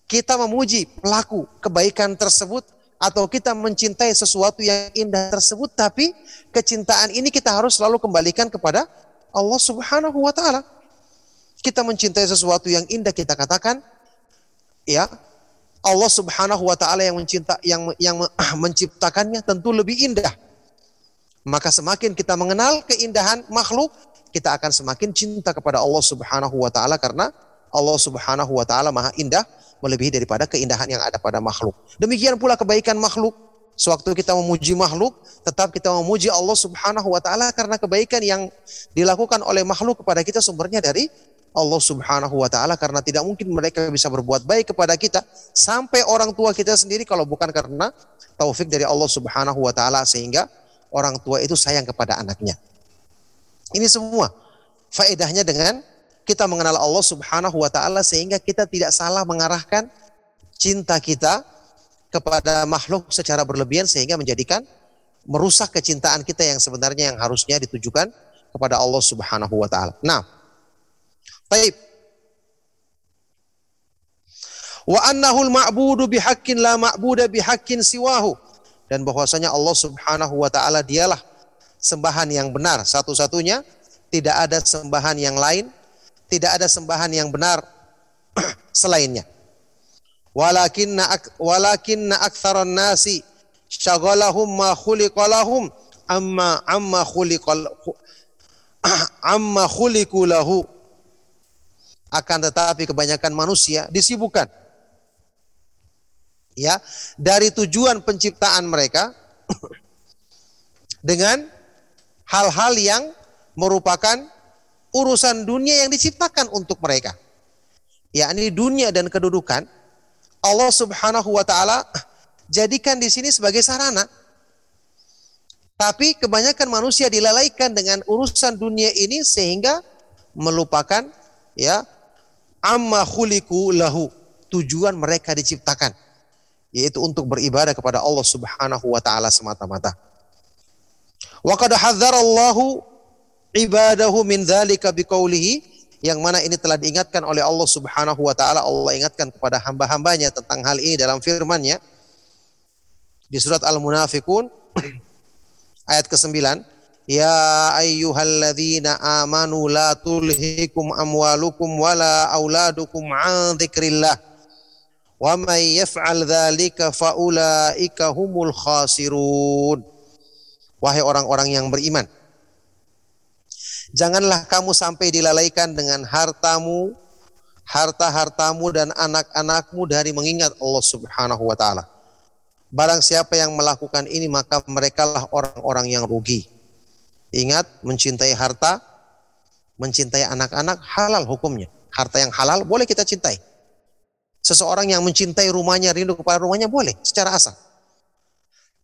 kita memuji pelaku kebaikan tersebut atau kita mencintai sesuatu yang indah tersebut tapi kecintaan ini kita harus selalu kembalikan kepada Allah Subhanahu wa taala. Kita mencintai sesuatu yang indah kita katakan ya Allah Subhanahu wa taala yang mencinta yang yang menciptakannya tentu lebih indah. Maka semakin kita mengenal keindahan makhluk, kita akan semakin cinta kepada Allah Subhanahu wa taala karena Allah Subhanahu wa taala Maha Indah melebihi daripada keindahan yang ada pada makhluk. Demikian pula kebaikan makhluk. Sewaktu kita memuji makhluk, tetap kita memuji Allah Subhanahu wa taala karena kebaikan yang dilakukan oleh makhluk kepada kita sumbernya dari Allah Subhanahu wa taala karena tidak mungkin mereka bisa berbuat baik kepada kita sampai orang tua kita sendiri kalau bukan karena taufik dari Allah Subhanahu wa taala sehingga orang tua itu sayang kepada anaknya. Ini semua faedahnya dengan kita mengenal Allah Subhanahu wa taala sehingga kita tidak salah mengarahkan cinta kita kepada makhluk secara berlebihan sehingga menjadikan merusak kecintaan kita yang sebenarnya yang harusnya ditujukan kepada Allah Subhanahu wa taala. Nah, baik. Wa annahul ma'budu bihaqqin la ma'buda bihaqqin siwahu. Dan bahwasanya Allah Subhanahu wa taala dialah sembahan yang benar satu-satunya, tidak ada sembahan yang lain, tidak ada sembahan yang benar selainnya. Walakinna walakinna aktsaran nasi syaghalahum ma amma amma akan tetapi kebanyakan manusia disibukkan ya dari tujuan penciptaan mereka dengan hal-hal yang merupakan urusan dunia yang diciptakan untuk mereka. Yakni dunia dan kedudukan Allah Subhanahu wa taala jadikan di sini sebagai sarana. Tapi kebanyakan manusia dilalaikan dengan urusan dunia ini sehingga melupakan ya amma khuliku lahu tujuan mereka diciptakan yaitu untuk beribadah kepada Allah Subhanahu wa taala semata-mata. Wa qad hadzarallahu ibadahu min dzalika biqaulihi yang mana ini telah diingatkan oleh Allah Subhanahu wa taala. Allah ingatkan kepada hamba-hambanya tentang hal ini dalam firman-Nya di surat Al-Munafikun ayat ke-9 Ya ayyuhalladzina amanu la tulhikum amwalukum wala auladukum an dzikrillah wa may yaf'al dzalika faulaika humul khasirun wahai orang-orang yang beriman. Janganlah kamu sampai dilalaikan dengan hartamu, harta-hartamu dan anak-anakmu dari mengingat Allah Subhanahu wa taala. Barang siapa yang melakukan ini maka merekalah orang-orang yang rugi. Ingat, mencintai harta, mencintai anak-anak halal hukumnya. Harta yang halal boleh kita cintai. Seseorang yang mencintai rumahnya, rindu kepada rumahnya boleh secara asal.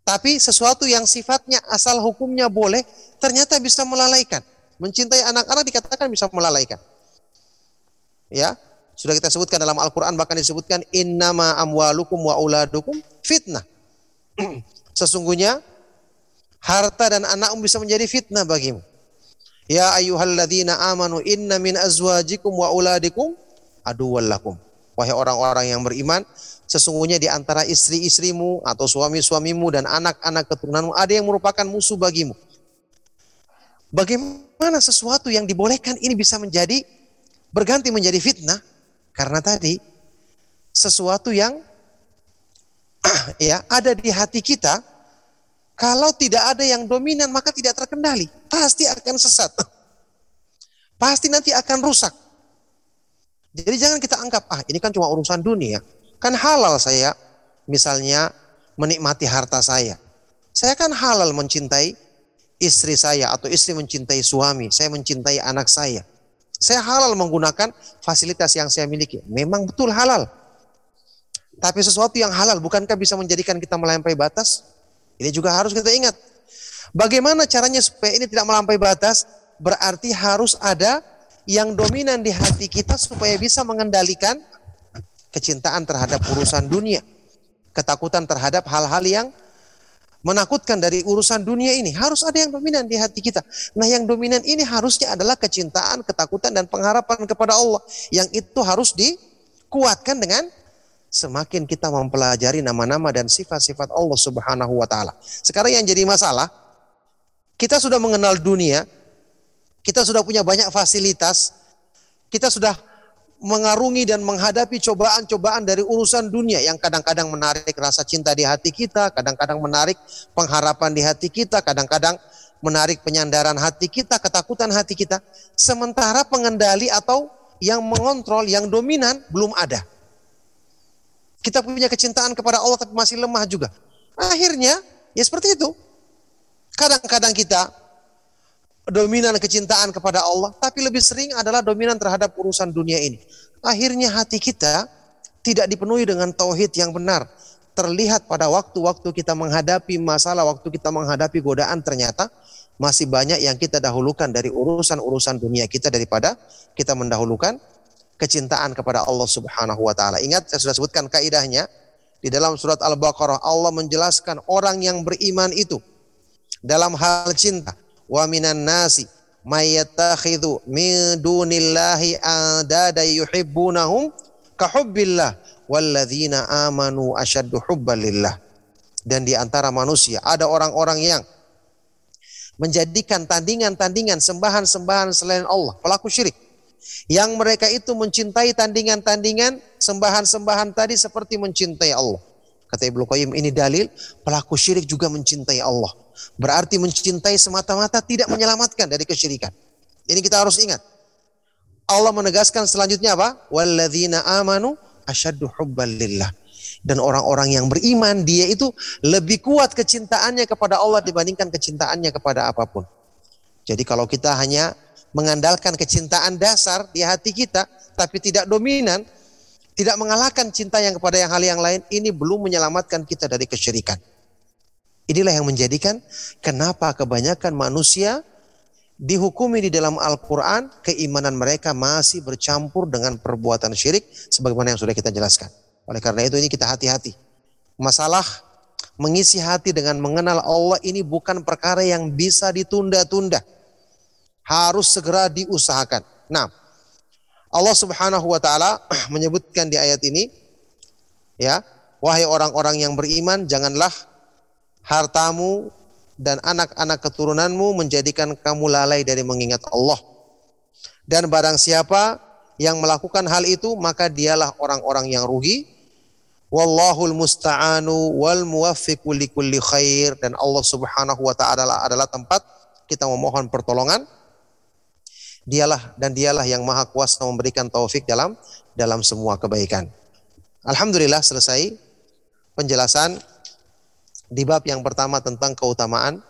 Tapi sesuatu yang sifatnya asal hukumnya boleh, ternyata bisa melalaikan. Mencintai anak-anak dikatakan bisa melalaikan. Ya, sudah kita sebutkan dalam Al-Quran bahkan disebutkan innama amwalukum wa uladukum fitnah. Sesungguhnya harta dan anakmu bisa menjadi fitnah bagimu. Ya ayyuhalladzina amanu inna min azwajikum wa uladikum aduwallakum. Wahai orang-orang yang beriman, sesungguhnya di antara istri-istrimu atau suami-suamimu dan anak-anak keturunanmu ada yang merupakan musuh bagimu. Bagaimana sesuatu yang dibolehkan ini bisa menjadi berganti menjadi fitnah? Karena tadi sesuatu yang ya ada di hati kita kalau tidak ada yang dominan maka tidak terkendali, pasti akan sesat. Pasti nanti akan rusak. Jadi jangan kita anggap, ah ini kan cuma urusan dunia. Kan halal saya misalnya menikmati harta saya. Saya kan halal mencintai istri saya atau istri mencintai suami. Saya mencintai anak saya. Saya halal menggunakan fasilitas yang saya miliki. Memang betul halal. Tapi sesuatu yang halal bukankah bisa menjadikan kita melampaui batas? Ini juga harus kita ingat. Bagaimana caranya supaya ini tidak melampaui batas? Berarti harus ada yang dominan di hati kita supaya bisa mengendalikan kecintaan terhadap urusan dunia. Ketakutan terhadap hal-hal yang menakutkan dari urusan dunia ini. Harus ada yang dominan di hati kita. Nah yang dominan ini harusnya adalah kecintaan, ketakutan, dan pengharapan kepada Allah. Yang itu harus dikuatkan dengan semakin kita mempelajari nama-nama dan sifat-sifat Allah subhanahu wa ta'ala. Sekarang yang jadi masalah, kita sudah mengenal dunia, kita sudah punya banyak fasilitas. Kita sudah mengarungi dan menghadapi cobaan-cobaan dari urusan dunia yang kadang-kadang menarik rasa cinta di hati kita, kadang-kadang menarik pengharapan di hati kita, kadang-kadang menarik penyandaran hati kita, ketakutan hati kita. Sementara pengendali atau yang mengontrol, yang dominan belum ada. Kita punya kecintaan kepada Allah tapi masih lemah juga. Akhirnya ya seperti itu. Kadang-kadang kita dominan kecintaan kepada Allah, tapi lebih sering adalah dominan terhadap urusan dunia ini. Akhirnya hati kita tidak dipenuhi dengan tauhid yang benar. Terlihat pada waktu-waktu kita menghadapi masalah, waktu kita menghadapi godaan ternyata masih banyak yang kita dahulukan dari urusan-urusan dunia kita daripada kita mendahulukan kecintaan kepada Allah Subhanahu wa taala. Ingat saya sudah sebutkan kaidahnya di dalam surat Al-Baqarah Allah menjelaskan orang yang beriman itu dalam hal cinta wa minan nasi mayattakhidhu min dunillahi andada yuhibbunahum kahubbillah. Walladzina amanu asyaddu hubban lillah. Dan di antara manusia ada orang-orang yang menjadikan tandingan-tandingan sembahan-sembahan selain Allah pelaku syirik. Yang mereka itu mencintai tandingan-tandingan sembahan-sembahan tadi seperti mencintai Allah. Kata Ibnu Qayyim ini dalil pelaku syirik juga mencintai Allah Berarti mencintai semata-mata tidak menyelamatkan dari kesyirikan. Ini kita harus ingat. Allah menegaskan selanjutnya apa? Walladzina amanu asyaddu hubban lillah. Dan orang-orang yang beriman dia itu lebih kuat kecintaannya kepada Allah dibandingkan kecintaannya kepada apa pun. Jadi kalau kita hanya mengandalkan kecintaan dasar di hati kita tapi tidak dominan, tidak mengalahkan cinta yang kepada yang hal yang lain, ini belum menyelamatkan kita dari kesyirikan. Inilah yang menjadikan kenapa kebanyakan manusia dihukumi di dalam Al-Quran, keimanan mereka masih bercampur dengan perbuatan syirik, sebagaimana yang sudah kita jelaskan. Oleh karena itu ini kita hati-hati. Masalah mengisi hati dengan mengenal Allah ini bukan perkara yang bisa ditunda-tunda. Harus segera diusahakan. Nah, Allah Subhanahu wa taala menyebutkan di ayat ini ya, wahai orang-orang yang beriman, janganlah hartamu dan anak-anak keturunanmu menjadikan kamu lalai dari mengingat Allah. Dan barang siapa yang melakukan hal itu maka dialah orang-orang yang rugi. Wallahul musta'anu wal muwaffiqu likulli khair dan Allah Subhanahu wa taala adalah tempat kita memohon pertolongan Dialah dan dialah yang maha kuasa memberikan taufik dalam dalam semua kebaikan. Alhamdulillah selesai penjelasan di bab yang pertama tentang keutamaan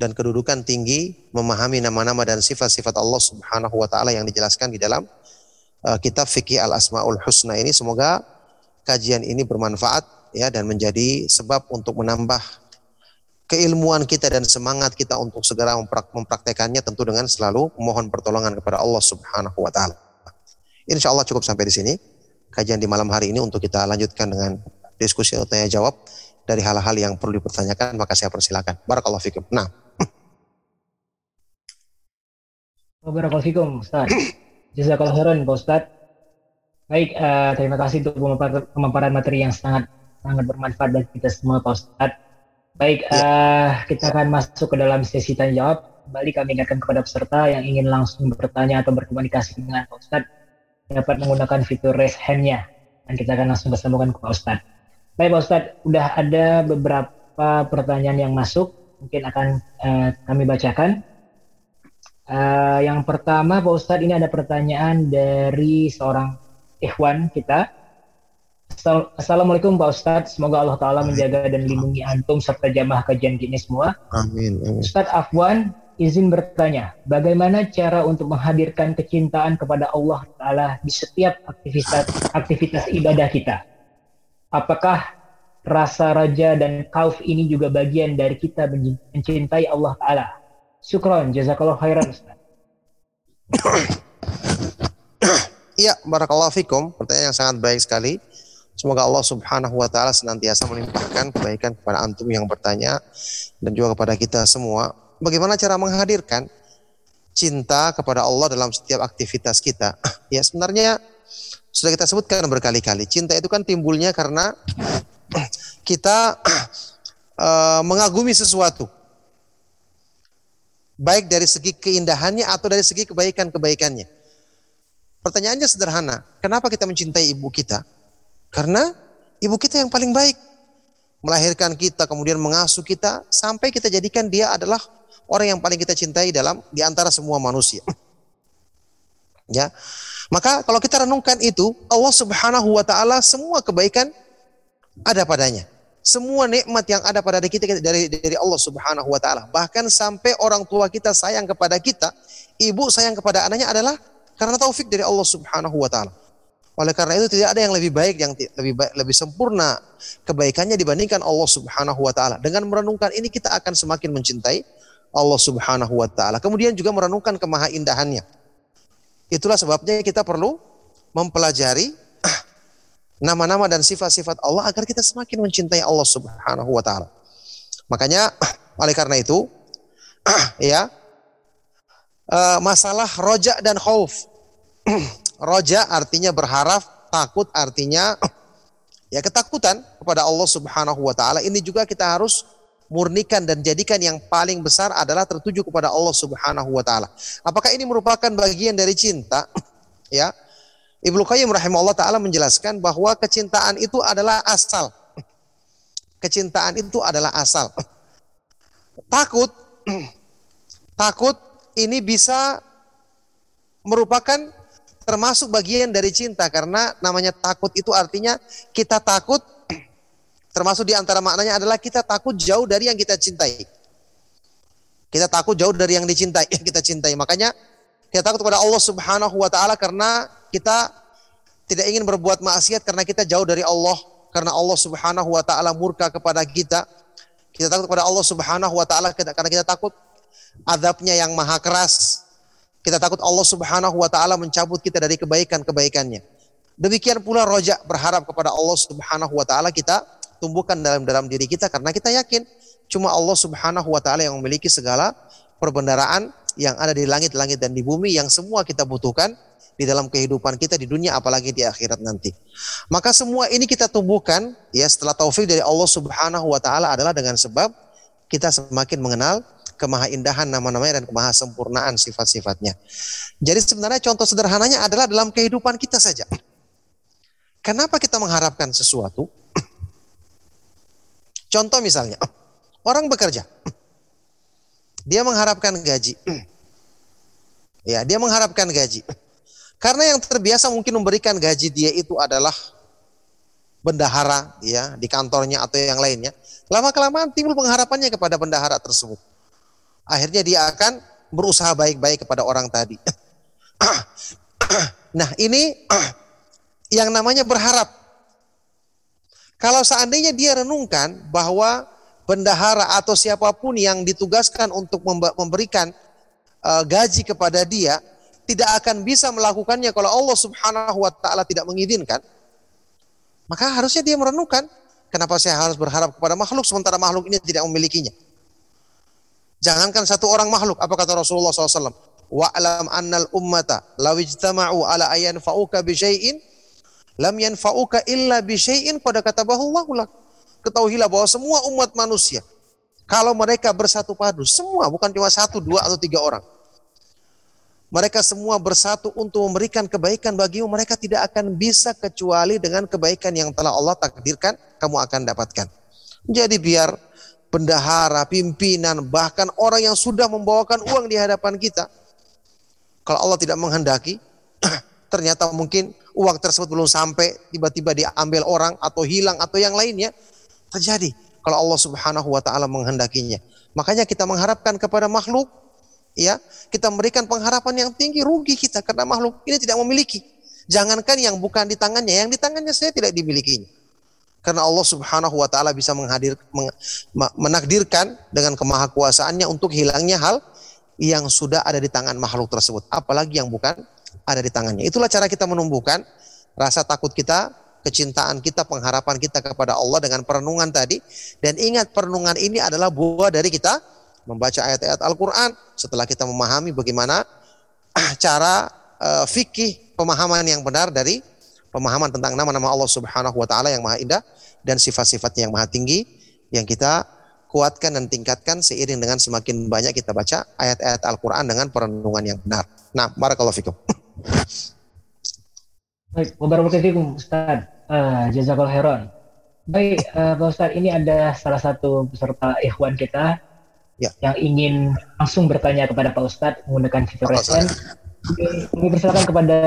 dan kedudukan tinggi memahami nama-nama dan sifat-sifat Allah Subhanahu wa taala yang dijelaskan di dalam uh, kitab fikih Al-Asmaul Husna ini. Semoga kajian ini bermanfaat ya dan menjadi sebab untuk menambah keilmuan kita dan semangat kita untuk segera memprak mempraktekannya tentu dengan selalu memohon pertolongan kepada Allah Subhanahu wa taala. Insya Allah cukup sampai di sini. Kajian di malam hari ini untuk kita lanjutkan dengan diskusi tanya jawab dari hal-hal yang perlu dipertanyakan maka saya persilakan. Barakallahu fikum. Nah. Barakallahu fikum, Ustaz. Jazakallahu khairan, Pak Ustaz. Baik, uh, terima kasih untuk pemaparan materi yang sangat sangat bermanfaat bagi kita semua, Pak Ustaz. Baik, uh, kita akan masuk ke dalam sesi tanya jawab. Kembali kami ingatkan kepada peserta yang ingin langsung bertanya atau berkomunikasi dengan Pak Ustaz dapat menggunakan fitur raise hand-nya dan kita akan langsung bersambungkan ke Pak Ustadz. Baik Pak Ustadz, sudah ada beberapa pertanyaan yang masuk, mungkin akan uh, kami bacakan. Uh, yang pertama Pak Ustadz ini ada pertanyaan dari seorang ikhwan kita. Assalamualaikum Pak Ustadz, semoga Allah Ta'ala menjaga dan melindungi antum serta jamaah kajian kini semua. Amin. amin. Ustadz Afwan, izin bertanya, bagaimana cara untuk menghadirkan kecintaan kepada Allah Ta'ala di setiap aktivitas aktivitas ibadah kita? Apakah rasa raja dan kauf ini juga bagian dari kita mencintai Allah Ta'ala? Syukron, jazakallah khairan Ustaz. Iya, barakallahu fikum. Pertanyaan yang sangat baik sekali. Semoga Allah Subhanahu wa taala senantiasa melimpahkan kebaikan kepada antum yang bertanya dan juga kepada kita semua bagaimana cara menghadirkan cinta kepada Allah dalam setiap aktivitas kita? Ya sebenarnya sudah kita sebutkan berkali-kali. Cinta itu kan timbulnya karena kita uh, mengagumi sesuatu. Baik dari segi keindahannya atau dari segi kebaikan-kebaikannya. Pertanyaannya sederhana. Kenapa kita mencintai ibu kita? Karena ibu kita yang paling baik. Melahirkan kita, kemudian mengasuh kita, sampai kita jadikan dia adalah orang yang paling kita cintai dalam di antara semua manusia. Ya. Maka kalau kita renungkan itu, Allah Subhanahu wa taala semua kebaikan ada padanya. Semua nikmat yang ada pada kita dari dari Allah Subhanahu wa taala. Bahkan sampai orang tua kita sayang kepada kita, ibu sayang kepada anaknya adalah karena taufik dari Allah Subhanahu wa taala. Oleh karena itu tidak ada yang lebih baik yang lebih baik, lebih sempurna kebaikannya dibandingkan Allah Subhanahu wa taala. Dengan merenungkan ini kita akan semakin mencintai Allah Subhanahu wa taala. Kemudian juga merenungkan kemaha indahannya. Itulah sebabnya kita perlu mempelajari nama-nama dan sifat-sifat Allah agar kita semakin mencintai Allah Subhanahu wa taala. Makanya oleh karena itu ya eh, masalah roja dan khauf. roja artinya berharap, takut artinya ya ketakutan kepada Allah Subhanahu wa taala. Ini juga kita harus murnikan dan jadikan yang paling besar adalah tertuju kepada Allah Subhanahu wa taala. Apakah ini merupakan bagian dari cinta? ya. Ibnu Qayyim rahimahullah taala menjelaskan bahwa kecintaan itu adalah asal. Kecintaan itu adalah asal. Takut takut ini bisa merupakan termasuk bagian dari cinta karena namanya takut itu artinya kita takut Termasuk di antara maknanya adalah kita takut jauh dari yang kita cintai. Kita takut jauh dari yang dicintai, yang kita cintai. Makanya kita takut kepada Allah Subhanahu wa taala karena kita tidak ingin berbuat maksiat karena kita jauh dari Allah, karena Allah Subhanahu wa taala murka kepada kita. Kita takut kepada Allah Subhanahu wa taala karena kita takut azabnya yang maha keras. Kita takut Allah Subhanahu wa taala mencabut kita dari kebaikan-kebaikannya. Demikian pula rojak berharap kepada Allah Subhanahu wa taala kita tumbuhkan dalam dalam diri kita karena kita yakin cuma Allah Subhanahu wa taala yang memiliki segala perbendaraan yang ada di langit-langit dan di bumi yang semua kita butuhkan di dalam kehidupan kita di dunia apalagi di akhirat nanti. Maka semua ini kita tumbuhkan ya setelah taufik dari Allah Subhanahu wa taala adalah dengan sebab kita semakin mengenal kemahaindahan nama-namanya dan kemahasempurnaan sifat-sifatnya. Jadi sebenarnya contoh sederhananya adalah dalam kehidupan kita saja. Kenapa kita mengharapkan sesuatu? Contoh misalnya, orang bekerja. Dia mengharapkan gaji. Ya, dia mengharapkan gaji. Karena yang terbiasa mungkin memberikan gaji dia itu adalah bendahara ya di kantornya atau yang lainnya. Lama kelamaan timbul pengharapannya kepada bendahara tersebut. Akhirnya dia akan berusaha baik-baik kepada orang tadi. nah, ini yang namanya berharap. Kalau seandainya dia renungkan bahwa bendahara atau siapa pun yang ditugaskan untuk memberikan uh, gaji kepada dia tidak akan bisa melakukannya kalau Allah Subhanahu wa taala tidak mengizinkan. Maka harusnya dia merenungkan, kenapa saya harus berharap kepada makhluk sementara makhluk ini tidak memilikinya. Jangankan satu orang makhluk, apa kata Rasulullah SAW? Wa'lam annal ummata law ijtama'u ala ayan fa'uka bi syai'in lam yanfa'uka illa bi syai'in pada kata bahwa Ketahuilah bahwa semua umat manusia kalau mereka bersatu padu, semua bukan cuma satu, dua atau tiga orang mereka semua bersatu untuk memberikan kebaikan bagimu, mereka tidak akan bisa kecuali dengan kebaikan yang telah Allah takdirkan kamu akan dapatkan. Jadi biar bendahara, pimpinan, bahkan orang yang sudah membawakan uang di hadapan kita, kalau Allah tidak menghendaki, ternyata mungkin uang tersebut belum sampai, tiba-tiba diambil orang atau hilang atau yang lainnya, terjadi kalau Allah Subhanahu wa taala menghendakinya. Makanya kita mengharapkan kepada makhluk ya kita memberikan pengharapan yang tinggi rugi kita karena makhluk ini tidak memiliki. Jangankan yang bukan di tangannya yang di tangannya saya tidak dimilikinya. Karena Allah Subhanahu wa taala bisa menghadir meng, menakdirkan dengan kemahakuasaannya untuk hilangnya hal yang sudah ada di tangan makhluk tersebut. Apalagi yang bukan ada di tangannya itulah cara kita menumbuhkan rasa takut kita kecintaan kita pengharapan kita kepada Allah dengan perenungan tadi dan ingat perenungan ini adalah buah dari kita membaca ayat-ayat Al-Quran, setelah kita memahami bagaimana cara uh, fikih pemahaman yang benar dari pemahaman tentang nama-nama Allah Subhanahu wa taala yang maha indah dan sifat-sifatnya yang maha tinggi yang kita kuatkan dan tingkatkan seiring dengan semakin banyak kita baca ayat-ayat Al-Qur'an dengan perenungan yang benar. Nah, barakallahu fikum. Baik, wabarakatuh Ustaz. Uh, jazakallahu khairan. Baik, uh, Pak Ustaz, ini ada salah satu peserta ikhwan kita ya. yang ingin langsung bertanya kepada Pak Ustadz menggunakan fitur resen, kami persilakan kepada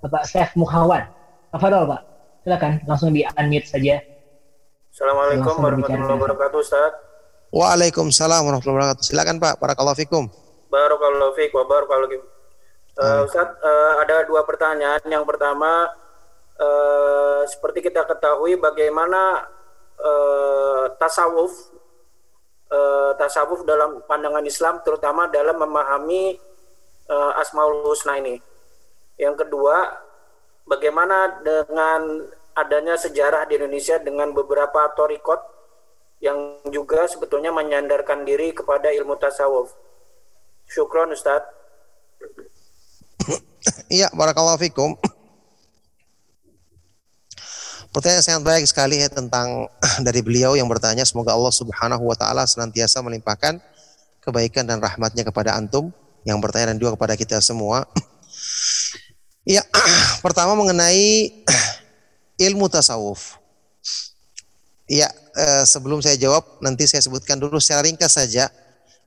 Bapak Chef Muhawan. Tafadol Pak, silakan langsung di unmute saja. Assalamualaikum warahmatullahi wabarakatuh Ustaz. Waalaikumsalam warahmatullahi wabarakatuh. Silakan Pak, barakallahu fikum. Barakallahu fiik wa barakallahu fikum. Uh, Ustaz, uh, ada dua pertanyaan. Yang pertama, uh, seperti kita ketahui bagaimana uh, tasawuf uh, tasawuf dalam pandangan Islam terutama dalam memahami uh, Asmaul Husna ini. Yang kedua, bagaimana dengan adanya sejarah di Indonesia dengan beberapa torikot yang juga sebetulnya menyandarkan diri kepada ilmu tasawuf. Syukron Ustadz. Iya, barakallahu fikum. Pertanyaan sangat baik sekali ya tentang dari beliau yang bertanya semoga Allah Subhanahu wa taala senantiasa melimpahkan kebaikan dan rahmatnya kepada antum yang bertanya dan juga kepada kita semua. Ya, pertama mengenai ilmu tasawuf. Ya, eh, sebelum saya jawab nanti saya sebutkan dulu secara ringkas saja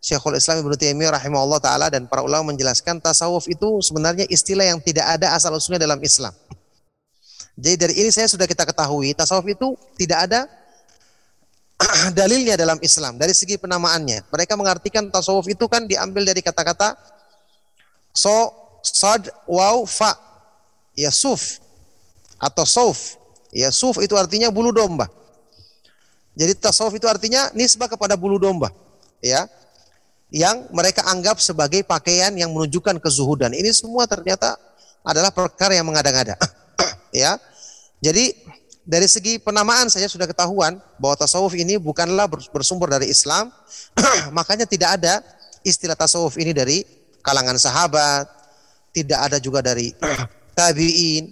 Syekhul Islam Ibnu Taimiyah rahimahullah taala dan para ulama menjelaskan tasawuf itu sebenarnya istilah yang tidak ada asal usulnya dalam Islam. Jadi dari ini saya sudah kita ketahui tasawuf itu tidak ada dalilnya dalam Islam dari segi penamaannya. Mereka mengartikan tasawuf itu kan diambil dari kata-kata so, sad, waw, fa. Ya suf atau sauf. Ya suf itu artinya bulu domba. Jadi tasawuf itu artinya nisbah kepada bulu domba. Ya. Yang mereka anggap sebagai pakaian yang menunjukkan kezuhudan. Ini semua ternyata adalah perkara yang mengada-ngada. ya. Jadi dari segi penamaan saya sudah ketahuan bahwa tasawuf ini bukanlah bersumber dari Islam, makanya tidak ada istilah tasawuf ini dari kalangan sahabat, tidak ada juga dari tabiin,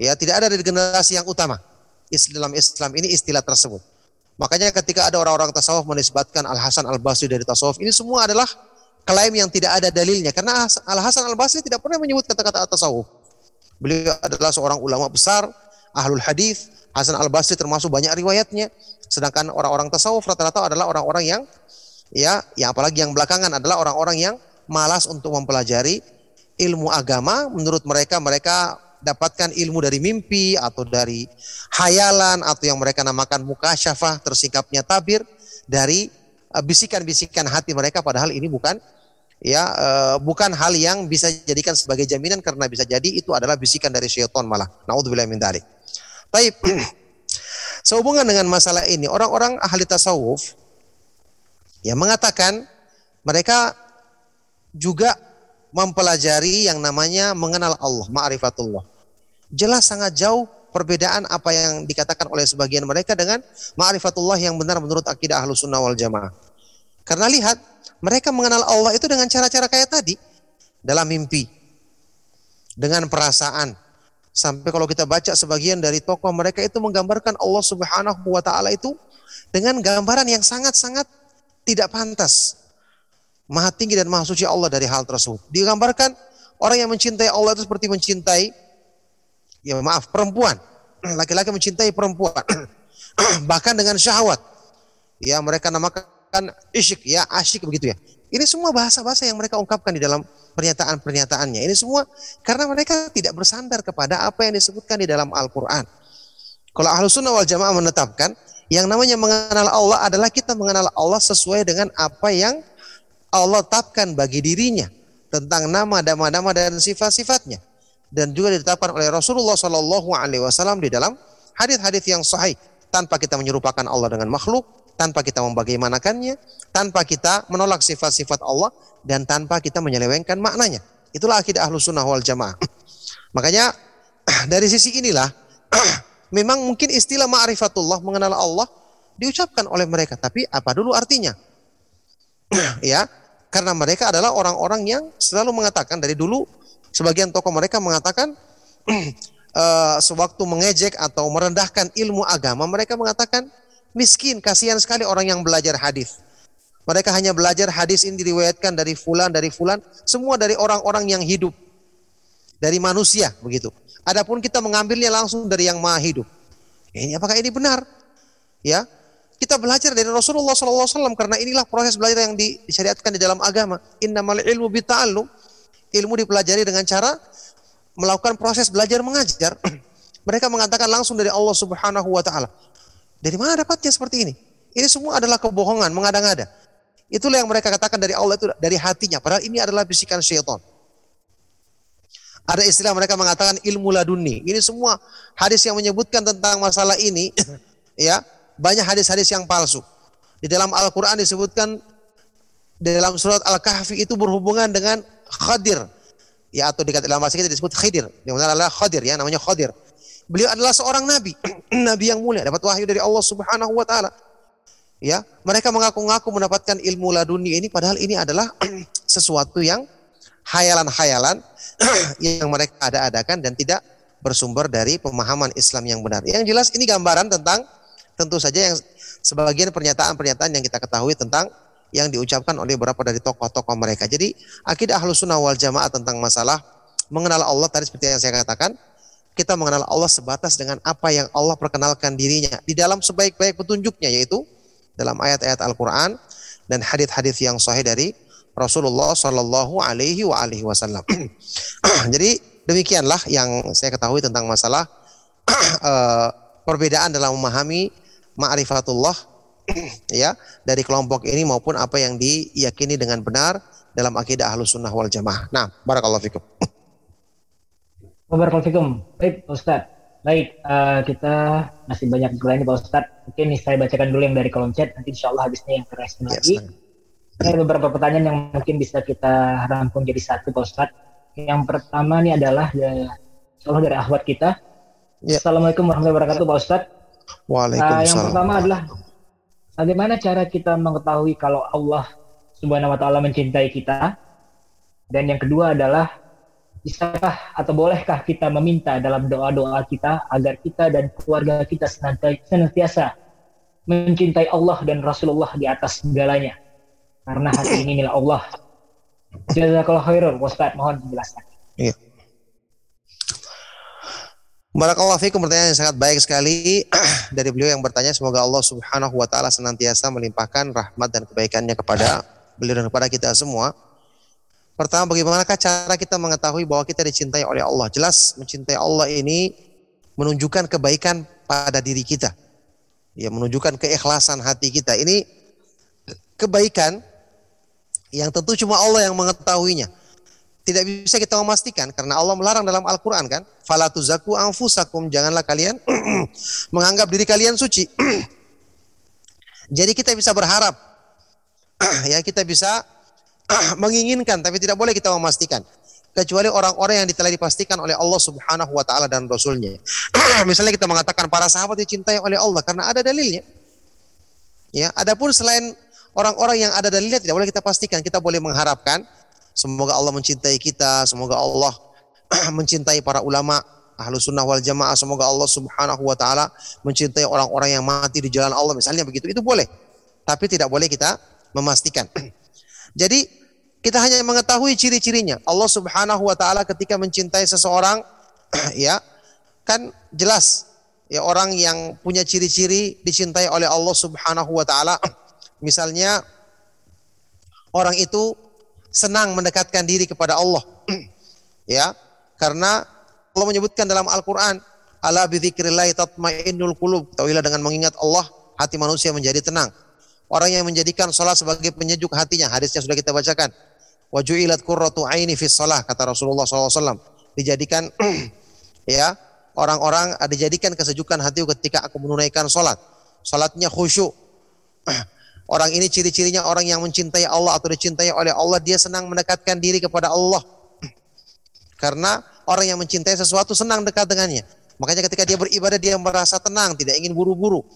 ya tidak ada dari generasi yang utama. Dalam Islam ini istilah tersebut. Makanya ketika ada orang-orang tasawuf menisbatkan Al Hasan Al Basri dari tasawuf, ini semua adalah klaim yang tidak ada dalilnya karena Al Hasan Al Basri tidak pernah menyebut kata-kata tasawuf. Beliau adalah seorang ulama besar, ahlul hadis. Hasan al Basri termasuk banyak riwayatnya. Sedangkan orang-orang tasawuf rata-rata adalah orang-orang yang ya, ya apalagi yang belakangan adalah orang-orang yang malas untuk mempelajari ilmu agama menurut mereka mereka dapatkan ilmu dari mimpi atau dari hayalan atau yang mereka namakan mukasyafah tersingkapnya tabir dari eh, bisikan-bisikan hati mereka padahal ini bukan ya uh, bukan hal yang bisa dijadikan sebagai jaminan karena bisa jadi itu adalah bisikan dari syaitan malah. Nauzubillah min dzalik. Baik. Sehubungan dengan masalah ini, orang-orang ahli tasawuf yang mengatakan mereka juga mempelajari yang namanya mengenal Allah, ma'rifatullah. Jelas sangat jauh perbedaan apa yang dikatakan oleh sebagian mereka dengan ma'rifatullah yang benar menurut akidah ahlu sunnah wal jamaah. Karena lihat, mereka mengenal Allah itu dengan cara-cara kayak tadi. Dalam mimpi. Dengan perasaan. Sampai kalau kita baca sebagian dari tokoh mereka itu menggambarkan Allah subhanahu wa ta'ala itu dengan gambaran yang sangat-sangat tidak pantas. Maha tinggi dan maha suci Allah dari hal tersebut. Digambarkan orang yang mencintai Allah itu seperti mencintai, ya maaf, perempuan. Laki-laki mencintai perempuan. Bahkan dengan syahwat. Ya mereka namakan isyik, ya asyik begitu ya. Ini semua bahasa-bahasa yang mereka ungkapkan di dalam pernyataan-pernyataannya. Ini semua karena mereka tidak bersandar kepada apa yang disebutkan di dalam Al-Quran. Kalau Ahlus Sunnah wal Jamaah menetapkan, yang namanya mengenal Allah adalah kita mengenal Allah sesuai dengan apa yang Allah tetapkan bagi dirinya tentang nama, nama-nama dan sifat-sifatnya dan juga ditetapkan oleh Rasulullah Shallallahu Alaihi Wasallam di dalam hadis-hadis yang sahih tanpa kita menyerupakan Allah dengan makhluk, tanpa kita membagaimanakannya, tanpa kita menolak sifat-sifat Allah dan tanpa kita menyelewengkan maknanya. Itulah akidah ahlu sunnah wal jamaah. Makanya dari sisi inilah memang mungkin istilah ma'rifatullah mengenal Allah diucapkan oleh mereka, tapi apa dulu artinya? ya, karena mereka adalah orang-orang yang selalu mengatakan dari dulu sebagian tokoh mereka mengatakan uh, sewaktu mengejek atau merendahkan ilmu agama mereka mengatakan miskin kasihan sekali orang yang belajar hadis. Mereka hanya belajar hadis ini diriwayatkan dari fulan dari fulan semua dari orang-orang yang hidup dari manusia begitu. Adapun kita mengambilnya langsung dari yang maha hidup. Ini apakah ini benar? Ya, kita belajar dari Rasulullah SAW karena inilah proses belajar yang disyariatkan di dalam agama. Innamal ilmu bita'allum. Ilmu dipelajari dengan cara melakukan proses belajar mengajar. Mereka mengatakan langsung dari Allah Subhanahu wa taala. Dari mana dapatnya seperti ini? Ini semua adalah kebohongan, mengada-ngada. Itulah yang mereka katakan dari Allah itu dari hatinya. Padahal ini adalah bisikan syaitan. Ada istilah mereka mengatakan ilmu laduni. Ini semua hadis yang menyebutkan tentang masalah ini, ya banyak hadis-hadis yang palsu. Di dalam Al-Quran disebutkan di dalam surat Al-Kahfi itu berhubungan dengan Khadir. Ya atau di dalam bahasa kita disebut Khidir. Yang benar adalah Khadir ya namanya Khadir. Beliau adalah seorang nabi, nabi yang mulia, dapat wahyu dari Allah Subhanahu wa taala. Ya, mereka mengaku-ngaku mendapatkan ilmu laduni ini padahal ini adalah sesuatu yang hayalan-hayalan yang mereka ada-adakan dan tidak bersumber dari pemahaman Islam yang benar. Yang jelas ini gambaran tentang tentu saja yang sebagian pernyataan-pernyataan yang kita ketahui tentang yang diucapkan oleh beberapa dari tokoh-tokoh mereka. Jadi akidah ahlu sunnah wal jamaah tentang masalah mengenal Allah tadi seperti yang saya katakan, kita mengenal Allah sebatas dengan apa yang Allah perkenalkan dirinya di dalam sebaik-baik petunjuknya yaitu dalam ayat-ayat Al-Quran dan hadis-hadis yang sahih dari Rasulullah Shallallahu Alaihi Wasallam. Jadi demikianlah yang saya ketahui tentang masalah uh, perbedaan dalam memahami ma'rifatullah ya dari kelompok ini maupun apa yang diyakini dengan benar dalam akidah ahlu sunnah wal jamaah. Nah, barakallahu fikum. Barakallahu fikum. Baik, Ustaz. Baik, uh, kita masih banyak lainnya Pak Ustaz. Mungkin saya bacakan dulu yang dari kolom chat, nanti insya Allah habisnya yang terus yes, lagi. Ada beberapa pertanyaan yang mungkin bisa kita rangkum jadi satu Pak Ustaz. Yang pertama ini adalah ya, Allah dari ahwat kita. Ya. Assalamualaikum warahmatullahi wabarakatuh Pak Ustaz. Waalaikumsalam. Uh, yang pertama adalah bagaimana cara kita mengetahui kalau Allah Subhanahu wa taala mencintai kita? Dan yang kedua adalah bisakah atau bolehkah kita meminta dalam doa-doa kita agar kita dan keluarga kita senantiasa mencintai Allah dan Rasulullah di atas segalanya? Karena hati ini milik Allah. Jazakallah khairul Ustaz, mohon dijelaskan. Iya. Barakallahu fikum pertanyaan yang sangat baik sekali dari beliau yang bertanya semoga Allah Subhanahu wa taala senantiasa melimpahkan rahmat dan kebaikannya kepada beliau dan kepada kita semua. Pertama, bagaimanakah cara kita mengetahui bahwa kita dicintai oleh Allah? Jelas mencintai Allah ini menunjukkan kebaikan pada diri kita. Ya, menunjukkan keikhlasan hati kita. Ini kebaikan yang tentu cuma Allah yang mengetahuinya. Tidak bisa kita memastikan karena Allah melarang dalam Al-Qur'an kan, "Fala tuzaku anfusakum." Janganlah kalian menganggap diri kalian suci. Jadi kita bisa berharap ya kita bisa menginginkan tapi tidak boleh kita memastikan kecuali orang-orang yang telah dipastikan oleh Allah Subhanahu wa taala dan rasulnya. Misalnya kita mengatakan para sahabat dicintai oleh Allah karena ada dalilnya. Ya, adapun selain orang-orang yang ada dalilnya tidak boleh kita pastikan, kita boleh mengharapkan semoga Allah mencintai kita, semoga Allah mencintai para ulama ahlu sunnah wal jamaah, semoga Allah subhanahu wa ta'ala mencintai orang-orang yang mati di jalan Allah, misalnya begitu, itu boleh. Tapi tidak boleh kita memastikan. Jadi kita hanya mengetahui ciri-cirinya. Allah subhanahu wa ta'ala ketika mencintai seseorang, ya kan jelas ya orang yang punya ciri-ciri dicintai oleh Allah subhanahu wa ta'ala Misalnya orang itu senang mendekatkan diri kepada Allah. ya, karena Allah menyebutkan dalam Al-Qur'an, "Ala bidzikrillah tatmainnul qulub." Tahuilah dengan mengingat Allah, hati manusia menjadi tenang. Orang yang menjadikan sholat sebagai penyejuk hatinya, hadisnya sudah kita bacakan. Wajuilat qurratu aini fi shalah kata Rasulullah SAW. Dijadikan ya, orang-orang dijadikan kesejukan hati ketika aku menunaikan sholat. Sholatnya khusyuk. Orang ini ciri-cirinya orang yang mencintai Allah atau dicintai oleh Allah, dia senang mendekatkan diri kepada Allah. Karena orang yang mencintai sesuatu senang dekat dengannya. Makanya ketika dia beribadah dia merasa tenang, tidak ingin buru-buru.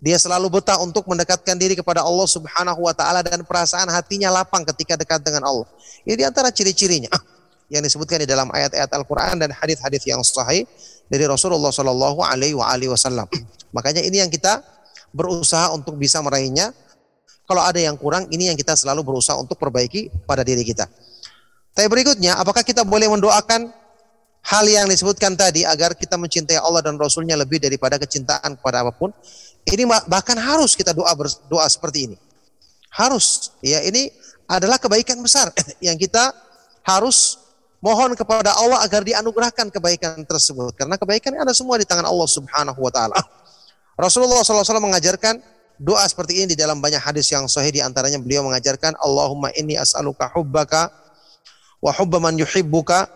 Dia selalu betah untuk mendekatkan diri kepada Allah Subhanahu wa taala dan perasaan hatinya lapang ketika dekat dengan Allah. Ini di antara ciri-cirinya yang disebutkan di dalam ayat-ayat Al-Qur'an dan hadis-hadis yang sahih dari Rasulullah Shallallahu alaihi wasallam. Makanya ini yang kita berusaha untuk bisa meraihnya kalau ada yang kurang, ini yang kita selalu berusaha untuk perbaiki pada diri kita. Tapi berikutnya, apakah kita boleh mendoakan hal yang disebutkan tadi agar kita mencintai Allah dan Rasulnya lebih daripada kecintaan kepada apa pun? Ini bahkan harus kita doa berdoa seperti ini. Harus, ya ini adalah kebaikan besar yang kita harus mohon kepada Allah agar dianugerahkan kebaikan tersebut. Karena kebaikan ada semua di tangan Allah Subhanahu wa taala. Rasulullah SAW mengajarkan doa seperti ini di dalam banyak hadis yang sahih di antaranya beliau mengajarkan Allahumma inni as'aluka hubbaka wa hubba man yuhibbuka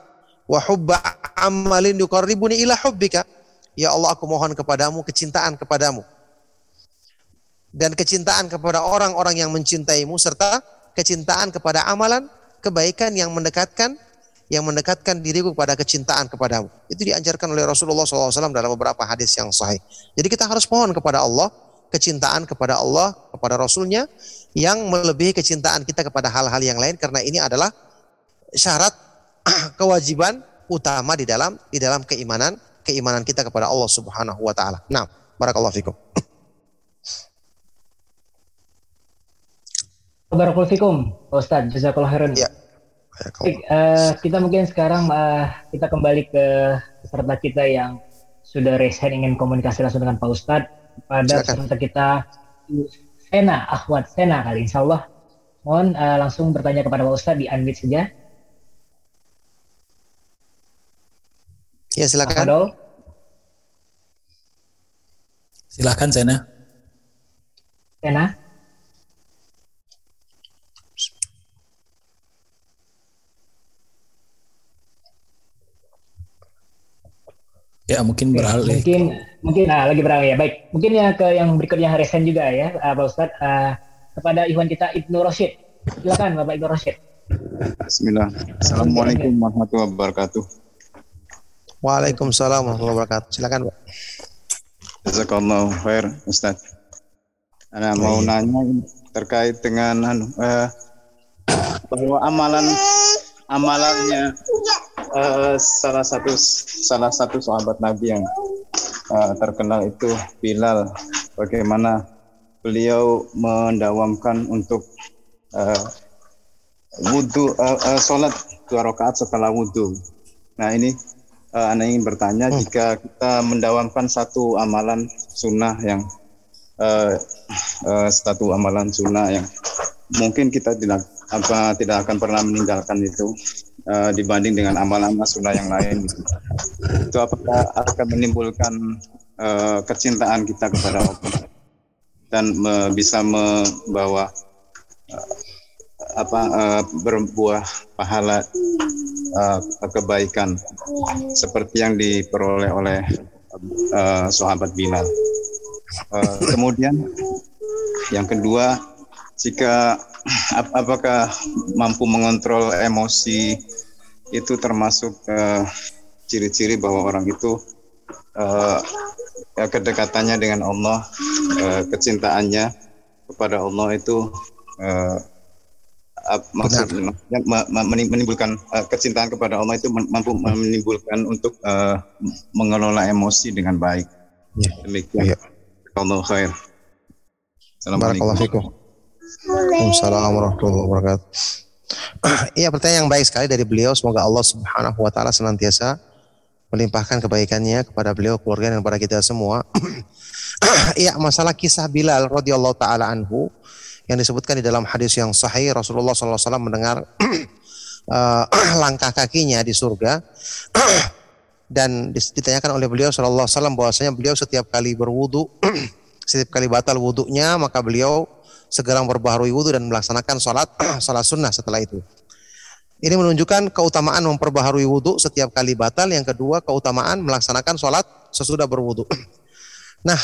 wa hubba amalin yuqarribuni ila hubbika. Ya Allah aku mohon kepadamu kecintaan kepadamu. Dan kecintaan kepada orang-orang yang mencintaimu serta kecintaan kepada amalan kebaikan yang mendekatkan yang mendekatkan diriku kepada kecintaan kepadamu. Itu diajarkan oleh Rasulullah SAW dalam beberapa hadis yang sahih. Jadi kita harus mohon kepada Allah kecintaan kepada Allah, kepada Rasulnya, yang melebihi kecintaan kita kepada hal-hal yang lain karena ini adalah syarat kewajiban utama di dalam di dalam keimanan keimanan kita kepada Allah Subhanahu wa taala. Nah, barakallahu fikum. Barakallahu fikum, Ustaz. Jazakallahu khairan. Ya. Baik, uh, kita mungkin sekarang uh, kita kembali ke peserta kita yang sudah resign ingin komunikasi langsung dengan Pak Ustadz pada peserta kita Sena, Akhwat Sena kali insya Allah. Mohon uh, langsung bertanya kepada Pak Ustadz di unmute saja. Ya silakan. Halo. Silakan Sena. Sena. Ya mungkin beralih. Mungkin mungkin nah, lagi beralih ya. Baik, mungkin ya ke yang berikutnya Harisan juga ya, uh, Pak Ustadz. Uh, kepada Ikhwan kita Ibnu Roshid. Silakan Bapak Ibnu Roshid. Bismillah. Assalamualaikum warahmatullahi wabarakatuh. Waalaikumsalam warahmatullahi wabarakatuh. Silakan Pak. Jazakallahu khair Ustaz. Ana mau nanya terkait dengan uh, bahwa amalan amalannya uh, salah satu salah satu sahabat Nabi yang uh, terkenal itu Bilal. Bagaimana beliau mendawamkan untuk uh, wudhu uh, uh, sholat dua rakaat setelah wudhu. Nah ini uh, Anda ingin bertanya hmm. jika kita mendawamkan satu amalan sunnah yang uh, uh, satu amalan sunnah yang mungkin kita tidak apa tidak akan pernah meninggalkan itu uh, dibanding dengan amal-amal sunnah yang lain. Itu apakah akan menimbulkan uh, kecintaan kita kepada Allah dan me, bisa membawa uh, apa uh, berbuah pahala uh, kebaikan seperti yang diperoleh oleh uh, sahabat Bilal. Uh, kemudian yang kedua, jika ap apakah mampu mengontrol emosi itu termasuk ciri-ciri uh, bahwa orang itu uh, kedekatannya dengan Allah, uh, kecintaannya kepada Allah itu uh, maksudnya menimbulkan uh, kecintaan kepada Allah itu mampu menimbulkan untuk uh, mengelola emosi dengan baik. Ya. Demikian. Ya. Allah khair. Assalamualaikum. Waalaikumsalam warahmatullahi wabarakatuh. Iya pertanyaan yang baik sekali dari beliau. Semoga Allah Subhanahu wa taala senantiasa melimpahkan kebaikannya kepada beliau, keluarga dan kepada kita semua. Iya masalah kisah Bilal radhiyallahu taala anhu yang disebutkan di dalam hadis yang sahih Rasulullah SAW mendengar uh, langkah kakinya di surga dan ditanyakan oleh beliau Wasallam bahwasanya beliau setiap kali berwudu setiap kali batal wudhunya maka beliau segera berbaharui wudhu dan melaksanakan sholat sholat sunnah setelah itu. Ini menunjukkan keutamaan memperbaharui wudhu setiap kali batal. Yang kedua keutamaan melaksanakan sholat sesudah berwudhu. Nah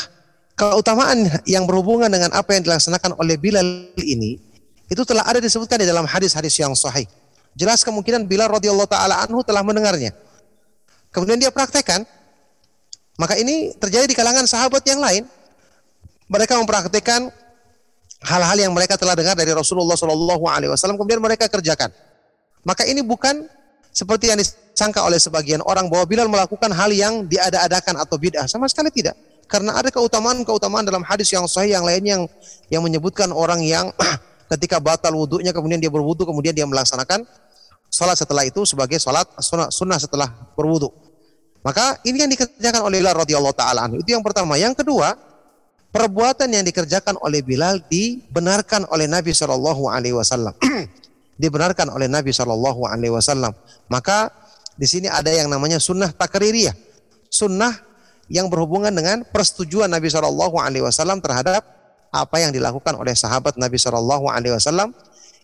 keutamaan yang berhubungan dengan apa yang dilaksanakan oleh Bilal ini itu telah ada disebutkan di dalam hadis-hadis yang sahih. Jelas kemungkinan Bilal radhiyallahu taala anhu telah mendengarnya. Kemudian dia praktekkan. Maka ini terjadi di kalangan sahabat yang lain. Mereka mempraktekkan hal-hal yang mereka telah dengar dari Rasulullah Shallallahu Alaihi Wasallam kemudian mereka kerjakan. Maka ini bukan seperti yang disangka oleh sebagian orang bahwa Bilal melakukan hal yang diada-adakan atau bid'ah sama sekali tidak karena ada keutamaan-keutamaan dalam hadis yang sahih yang lain yang yang menyebutkan orang yang ketika batal wudhunya kemudian dia berwudhu kemudian dia melaksanakan sholat setelah itu sebagai sholat sunnah, sunnah setelah berwudhu. Maka ini yang dikerjakan oleh Bilal radhiyallahu taala. Itu yang pertama. Yang kedua, perbuatan yang dikerjakan oleh Bilal dibenarkan oleh Nabi Shallallahu alaihi wasallam. dibenarkan oleh Nabi Shallallahu alaihi wasallam. Maka di sini ada yang namanya sunnah takririyah. Sunnah yang berhubungan dengan persetujuan Nabi Shallallahu Alaihi Wasallam terhadap apa yang dilakukan oleh sahabat Nabi Shallallahu Alaihi Wasallam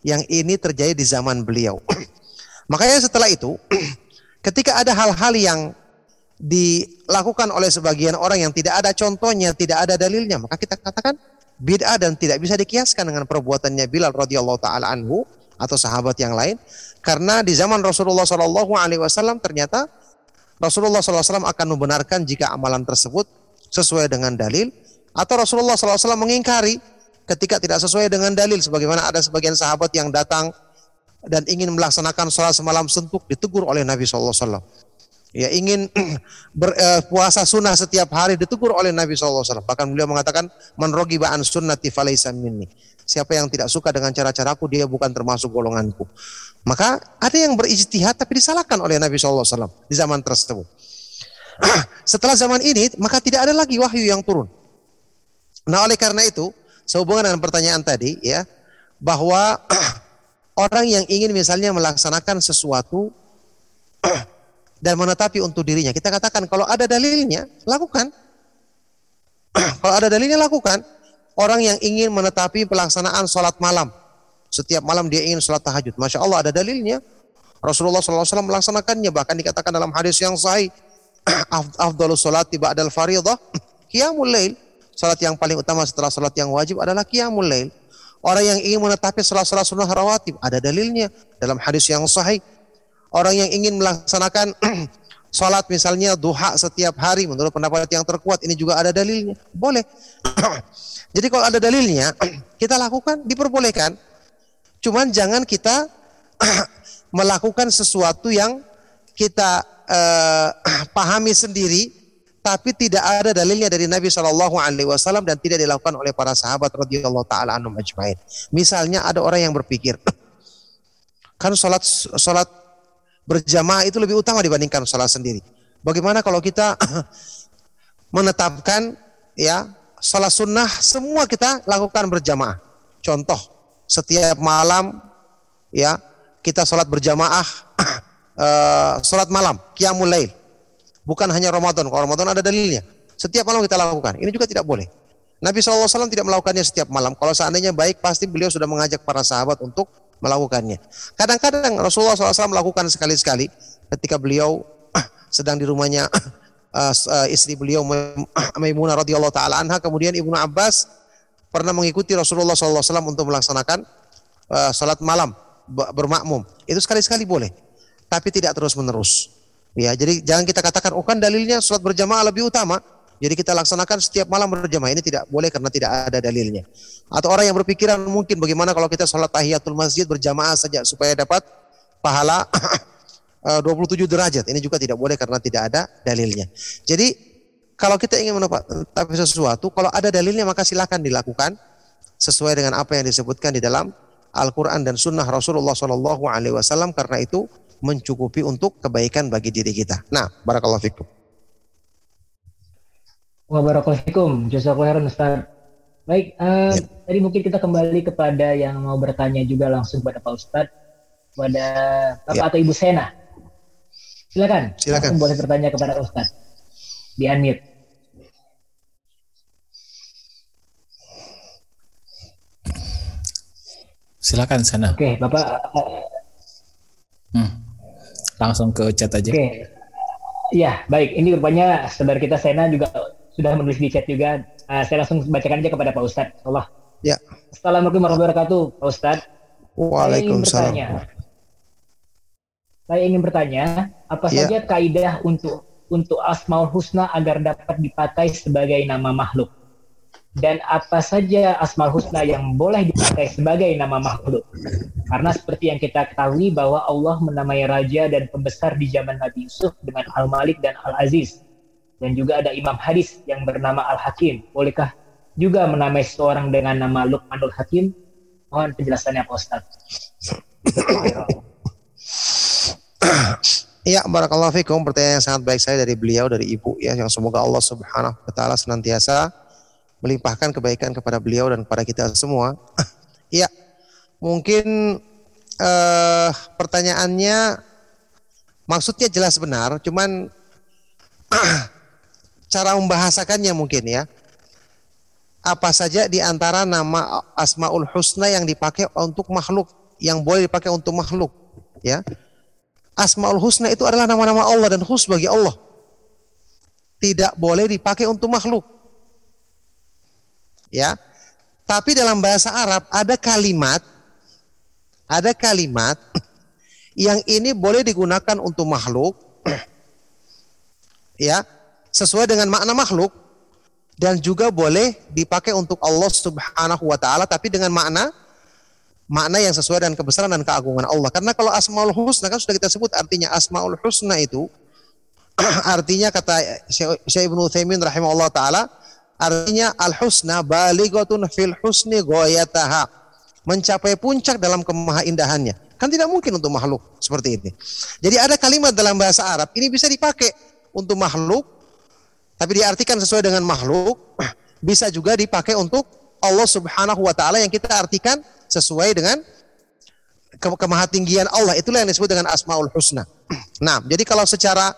yang ini terjadi di zaman beliau. Makanya setelah itu, ketika ada hal-hal yang dilakukan oleh sebagian orang yang tidak ada contohnya, tidak ada dalilnya, maka kita katakan bid'ah dan tidak bisa dikiaskan dengan perbuatannya Bilal radhiyallahu taala anhu atau sahabat yang lain. Karena di zaman Rasulullah Shallallahu alaihi wasallam ternyata Rasulullah SAW akan membenarkan jika amalan tersebut sesuai dengan dalil atau Rasulullah SAW mengingkari ketika tidak sesuai dengan dalil. Sebagaimana ada sebagian sahabat yang datang dan ingin melaksanakan sholat semalam sentuk ditegur oleh Nabi SAW. Ya ingin berpuasa eh, sunnah setiap hari ditegur oleh Nabi SAW. Bahkan beliau mengatakan manrogi ba'an sunnati falaysa minni. Siapa yang tidak suka dengan cara-caraku dia bukan termasuk golonganku. Maka ada yang berijtihad tapi disalahkan oleh Nabi SAW di zaman tersebut. Setelah zaman ini maka tidak ada lagi wahyu yang turun. Nah oleh karena itu sehubungan dengan pertanyaan tadi ya bahwa orang yang ingin misalnya melaksanakan sesuatu dan menetapi untuk dirinya kita katakan kalau ada dalilnya lakukan kalau ada dalilnya lakukan orang yang ingin menetapi pelaksanaan sholat malam setiap malam dia ingin sholat tahajud. Masya Allah ada dalilnya. Rasulullah SAW melaksanakannya. Bahkan dikatakan dalam hadis yang sahih. Afdalus sholat tiba adal faridah. Qiyamul lail. Salat yang paling utama setelah salat yang wajib adalah qiyamul lail. Orang yang ingin menetapi salat-salat sunnah rawatib ada dalilnya dalam hadis yang sahih. Orang yang ingin melaksanakan salat misalnya duha setiap hari menurut pendapat yang terkuat ini juga ada dalilnya. Boleh. Jadi kalau ada dalilnya kita lakukan diperbolehkan. Cuman jangan kita melakukan sesuatu yang kita uh, pahami sendiri tapi tidak ada dalilnya dari Nabi Shallallahu Alaihi Wasallam dan tidak dilakukan oleh para sahabat radhiyallahu taala anhum. Misalnya ada orang yang berpikir kan sholat sholat berjamaah itu lebih utama dibandingkan sholat sendiri. Bagaimana kalau kita menetapkan ya sholat sunnah semua kita lakukan berjamaah. Contoh setiap malam ya kita sholat berjamaah eh, sholat malam qiyamul lail bukan hanya Ramadan kalau Ramadan ada dalilnya setiap malam kita lakukan ini juga tidak boleh Nabi SAW tidak melakukannya setiap malam kalau seandainya baik pasti beliau sudah mengajak para sahabat untuk melakukannya. Kadang-kadang Rasulullah SAW melakukan sekali-sekali ketika beliau sedang di rumahnya uh, uh, istri beliau Maimunah radhiyallahu taala anha. Kemudian Ibnu Abbas pernah mengikuti Rasulullah SAW untuk melaksanakan uh, salat malam bermakmum. Itu sekali-sekali boleh tapi tidak terus-menerus. Ya jadi jangan kita katakan oh kan dalilnya salat berjamaah lebih utama jadi kita laksanakan setiap malam berjamaah ini tidak boleh karena tidak ada dalilnya atau orang yang berpikiran mungkin bagaimana kalau kita salat tahiyatul masjid berjamaah saja supaya dapat pahala eh, 27 derajat. Ini juga tidak boleh karena tidak ada dalilnya. Jadi kalau kita ingin menetapi sesuatu, kalau ada dalilnya maka silakan dilakukan sesuai dengan apa yang disebutkan di dalam Al-Quran dan Sunnah Rasulullah Wasallam karena itu mencukupi untuk kebaikan bagi diri kita. Nah, barakallahu fikum. Wabarakatuh. Jazakallahu khairan Ustaz. Baik, eh, Ya. tadi mungkin kita kembali kepada yang mau bertanya juga langsung pada Pak Ustadz, kepada Bapak Ya. atau Ibu Sena. Silakan. Silakan. Langsung boleh bertanya kepada Ustadz. Di unmute. Silakan sana. Oke, Bapak. eh, Hmm. Langsung ke chat aja. Oke. Iya, baik. Ini rupanya saudara kita Sena juga sudah menulis di chat juga. Eh, saya langsung bacakan aja kepada Pak Ustadz. Allah. Ya. Assalamualaikum warahmatullahi wabarakatuh, Pak Ustadz. Saya ingin Waalaikumsalam. bertanya. Saya ingin bertanya, apa Ya. saja kaidah untuk untuk Asmaul Husna agar dapat dipakai sebagai nama makhluk? Dan apa saja Asmaul Husna yang boleh dipakai sebagai nama makhluk? Karena seperti yang kita ketahui bahwa Allah menamai raja dan pembesar di zaman Nabi Yusuf dengan Al-Malik dan Al-Aziz. Dan juga ada imam hadis yang bernama Al-Hakim. Bolehkah juga menamai seseorang dengan nama Luqmanul Hakim? Mohon penjelasannya Pak Ustaz. Iya, barakallahu fikum. Pertanyaan yang sangat baik saya dari beliau, dari ibu ya, yang semoga Allah Subhanahu wa taala senantiasa melimpahkan kebaikan kepada beliau dan kepada kita semua. Iya. Mungkin eh pertanyaannya maksudnya jelas benar, cuman cara membahasakannya mungkin ya. Apa saja di antara nama Asmaul Husna yang dipakai untuk makhluk, yang boleh dipakai untuk makhluk, ya. Asmaul Husna itu adalah nama-nama Allah dan khusus bagi Allah. Tidak boleh dipakai untuk makhluk. Ya. Tapi dalam bahasa Arab ada kalimat ada kalimat yang ini boleh digunakan untuk makhluk ya, sesuai dengan makna makhluk dan juga boleh dipakai untuk Allah Subhanahu wa taala tapi dengan makna makna yang sesuai dengan kebesaran dan keagungan Allah. Karena kalau Asmaul Husna kan sudah kita sebut artinya Asmaul Husna itu artinya kata Syekh Ibnu Utsaimin rahimahullah taala artinya al husna balighatun fil husni ghayataha mencapai puncak dalam kemaha indahannya. Kan tidak mungkin untuk makhluk seperti ini. Jadi ada kalimat dalam bahasa Arab ini bisa dipakai untuk makhluk tapi diartikan sesuai dengan makhluk bisa juga dipakai untuk Allah Subhanahu wa taala yang kita artikan sesuai dengan ke kemahatinggian Allah. Itulah yang disebut dengan Asmaul Husna. Nah, jadi kalau secara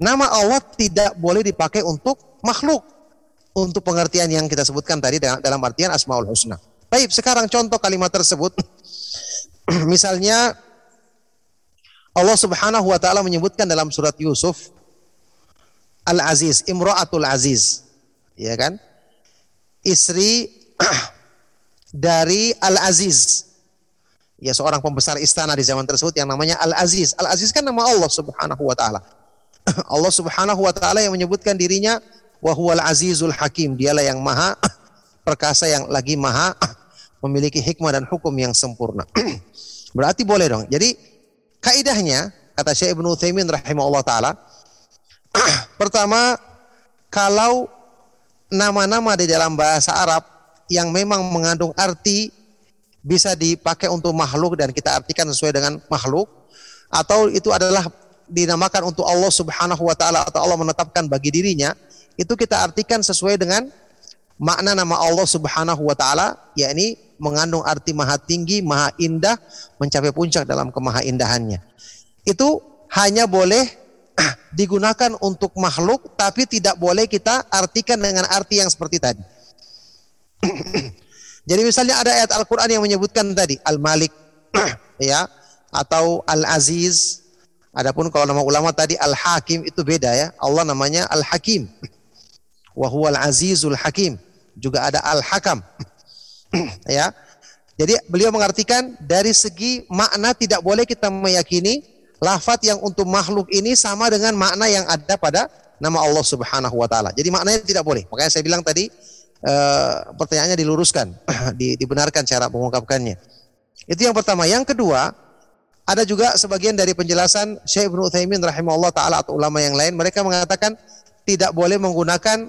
nama Allah tidak boleh dipakai untuk makhluk. Untuk pengertian yang kita sebutkan tadi dalam, artian Asmaul Husna. Baik, sekarang contoh kalimat tersebut. Misalnya Allah Subhanahu wa taala menyebutkan dalam surat Yusuf Al-Aziz, Imra'atul Aziz. Ya kan? Istri dari Al-Aziz. Ya seorang pembesar istana di zaman tersebut yang namanya Al-Aziz. Al-Aziz kan nama Allah Subhanahu wa taala. Allah Subhanahu wa taala yang menyebutkan dirinya wa huwal azizul hakim. Dialah yang maha perkasa yang lagi maha memiliki hikmah dan hukum yang sempurna. Berarti boleh dong. Jadi kaidahnya kata Syekh Ibnu Utsaimin rahimahullah taala pertama kalau nama-nama di dalam bahasa Arab yang memang mengandung arti bisa dipakai untuk makhluk dan kita artikan sesuai dengan makhluk atau itu adalah dinamakan untuk Allah Subhanahu wa taala atau Allah menetapkan bagi dirinya itu kita artikan sesuai dengan makna nama Allah Subhanahu wa taala yakni mengandung arti maha tinggi, maha indah, mencapai puncak dalam kemahaindahannya. Itu hanya boleh digunakan untuk makhluk tapi tidak boleh kita artikan dengan arti yang seperti tadi. Jadi misalnya ada ayat Al-Qur'an yang menyebutkan tadi Al-Malik ya atau Al-Aziz. Adapun kalau nama ulama tadi Al-Hakim itu beda ya. Allah namanya Al-Hakim. Wa huwal Azizul Hakim. Juga ada Al-Hakam. ya. Jadi beliau mengartikan dari segi makna tidak boleh kita meyakini lafat yang untuk makhluk ini sama dengan makna yang ada pada nama Allah Subhanahu wa taala. Jadi maknanya tidak boleh. Makanya saya bilang tadi uh, pertanyaannya diluruskan, dibenarkan cara mengungkapkannya. Itu yang pertama. Yang kedua, ada juga sebagian dari penjelasan Syekh Ibnu Utsaimin rahimahullah taala atau ulama yang lain mereka mengatakan tidak boleh menggunakan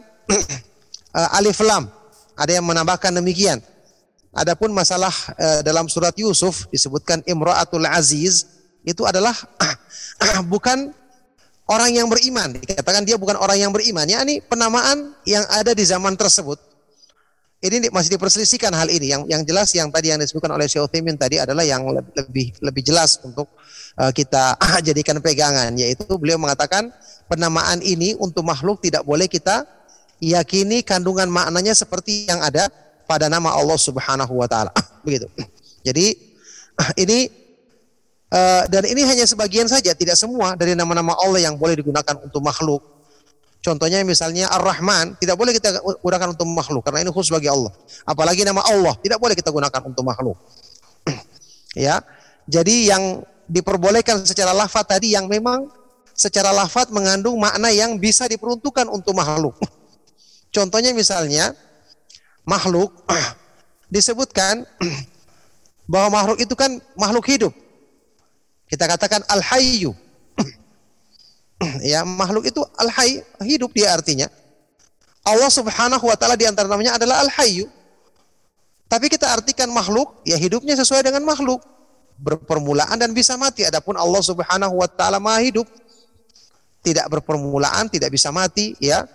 uh, alif lam. Ada yang menambahkan demikian. Adapun masalah uh, dalam surat Yusuf disebutkan Imra'atul Aziz itu adalah bukan orang yang beriman. Dikatakan dia bukan orang yang beriman. Ya ini penamaan yang ada di zaman tersebut. Ini masih diperselisihkan hal ini. Yang yang jelas yang tadi yang disebutkan oleh Syekh Utsaimin tadi adalah yang lebih lebih jelas untuk uh, kita jadikan pegangan yaitu beliau mengatakan penamaan ini untuk makhluk tidak boleh kita yakini kandungan maknanya seperti yang ada pada nama Allah Subhanahu wa taala. Begitu. Jadi ini uh, dan ini hanya sebagian saja, tidak semua dari nama-nama Allah yang boleh digunakan untuk makhluk. Contohnya misalnya Ar-Rahman tidak boleh kita gunakan untuk makhluk karena ini khusus bagi Allah. Apalagi nama Allah tidak boleh kita gunakan untuk makhluk. ya. Jadi yang diperbolehkan secara lafaz tadi yang memang secara lafaz mengandung makna yang bisa diperuntukkan untuk makhluk. Contohnya misalnya makhluk disebutkan bahwa makhluk itu kan makhluk hidup. Kita katakan al-hayyu. ya, makhluk itu al-hayy, hidup dia artinya. Allah Subhanahu wa taala di antara namanya adalah al-hayyu. Tapi kita artikan makhluk, ya hidupnya sesuai dengan makhluk. Berpermulaan dan bisa mati. Adapun Allah Subhanahu wa taala Maha hidup. Tidak berpermulaan, tidak bisa mati, ya.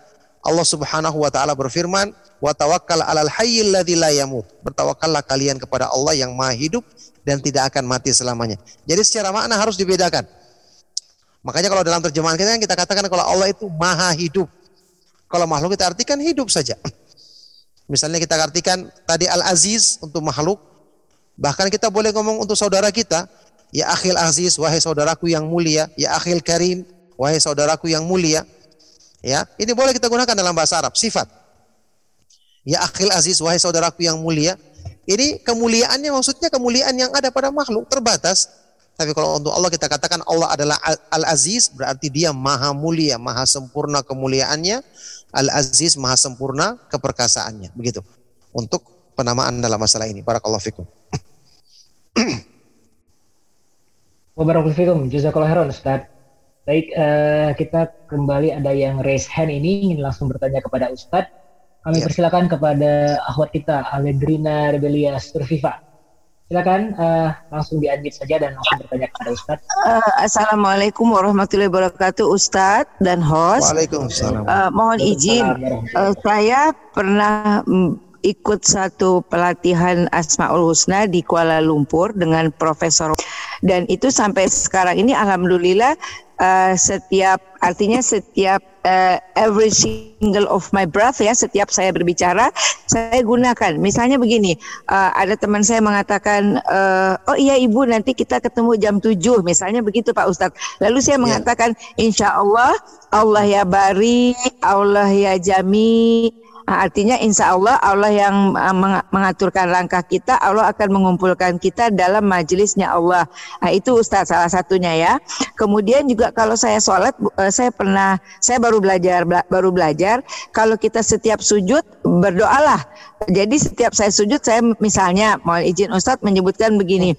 Allah Subhanahu wa taala berfirman, "Wa tawakkal 'alal hayyil ladzi la yamut." Bertawakallah kalian kepada Allah yang Maha hidup dan tidak akan mati selamanya. Jadi secara makna harus dibedakan. Makanya kalau dalam terjemahan kita kan kita katakan kalau Allah itu Maha hidup. Kalau makhluk kita artikan hidup saja. Misalnya kita artikan tadi Al-Aziz untuk makhluk, bahkan kita boleh ngomong untuk saudara kita, ya akhil aziz, wahai saudaraku yang mulia, ya akhil karim, wahai saudaraku yang mulia. Ya, ini boleh kita gunakan dalam bahasa Arab, sifat. Ya akhil aziz, wahai saudaraku yang mulia. Ini kemuliaannya maksudnya kemuliaan yang ada pada makhluk terbatas. Tapi kalau untuk Allah kita katakan Allah adalah Al-Aziz berarti dia maha mulia, maha sempurna kemuliaannya. Al-Aziz maha sempurna keperkasaannya. Begitu. Untuk penamaan dalam masalah ini. Barakallahu fikum. Wabarakatuh. Jazakallah khairan Ustaz. Baik, uh, kita kembali ada yang raise hand ini ingin langsung bertanya kepada Ustadz. Kami ya. persilakan kepada akhwat kita Aledrina Rebelia Surviva. Silakan uh, langsung diunmute saja dan langsung bertanya kepada Ustadz. Uh, Assalamualaikum warahmatullahi wabarakatuh Ustadz dan host. Waalaikumsalam. Uh, mohon izin, uh, saya pernah ikut satu pelatihan Asmaul Husna di Kuala Lumpur dengan Profesor dan itu sampai sekarang ini alhamdulillah uh, setiap artinya setiap uh, every single of my breath ya setiap saya berbicara saya gunakan. Misalnya begini uh, ada teman saya mengatakan uh, oh iya ibu nanti kita ketemu jam 7 misalnya begitu Pak Ustadz. Lalu saya ya. mengatakan insya Allah Allah ya bari Allah ya jami artinya insya Allah Allah yang uh, mengaturkan langkah kita, Allah akan mengumpulkan kita dalam majelisnya Allah. Nah, itu Ustaz salah satunya ya. Kemudian juga kalau saya sholat, uh, saya pernah, saya baru belajar, baru belajar. Kalau kita setiap sujud berdoalah. Jadi setiap saya sujud, saya misalnya mau izin Ustadz menyebutkan begini.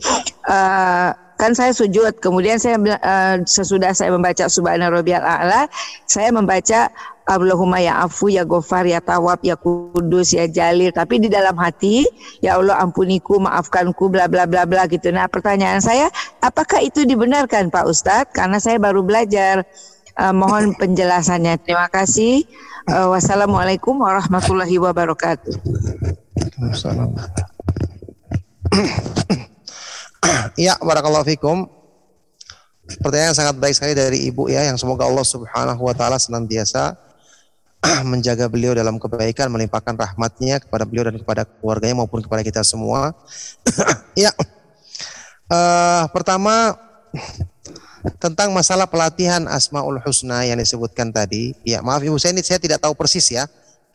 Uh, kan saya sujud kemudian saya uh, sesudah saya membaca subhana rabbiyal a'la saya membaca Allahumma ya afu ya gofar ya tawab ya kudus ya jalil tapi di dalam hati ya Allah ampuniku maafkanku bla bla bla bla gitu nah pertanyaan saya apakah itu dibenarkan Pak Ustadz karena saya baru belajar Uh, mohon penjelasannya. Terima kasih. Uh, wassalamualaikum warahmatullahi wabarakatuh. Ya, barakallahu fikum. Pertanyaan sangat baik sekali dari Ibu ya, yang semoga Allah Subhanahu wa taala senantiasa menjaga beliau dalam kebaikan, melimpahkan rahmatnya kepada beliau dan kepada keluarganya maupun kepada kita semua. ya, uh, pertama tentang masalah pelatihan Asmaul Husna yang disebutkan tadi. Ya, maaf Ibu saya ini saya tidak tahu persis ya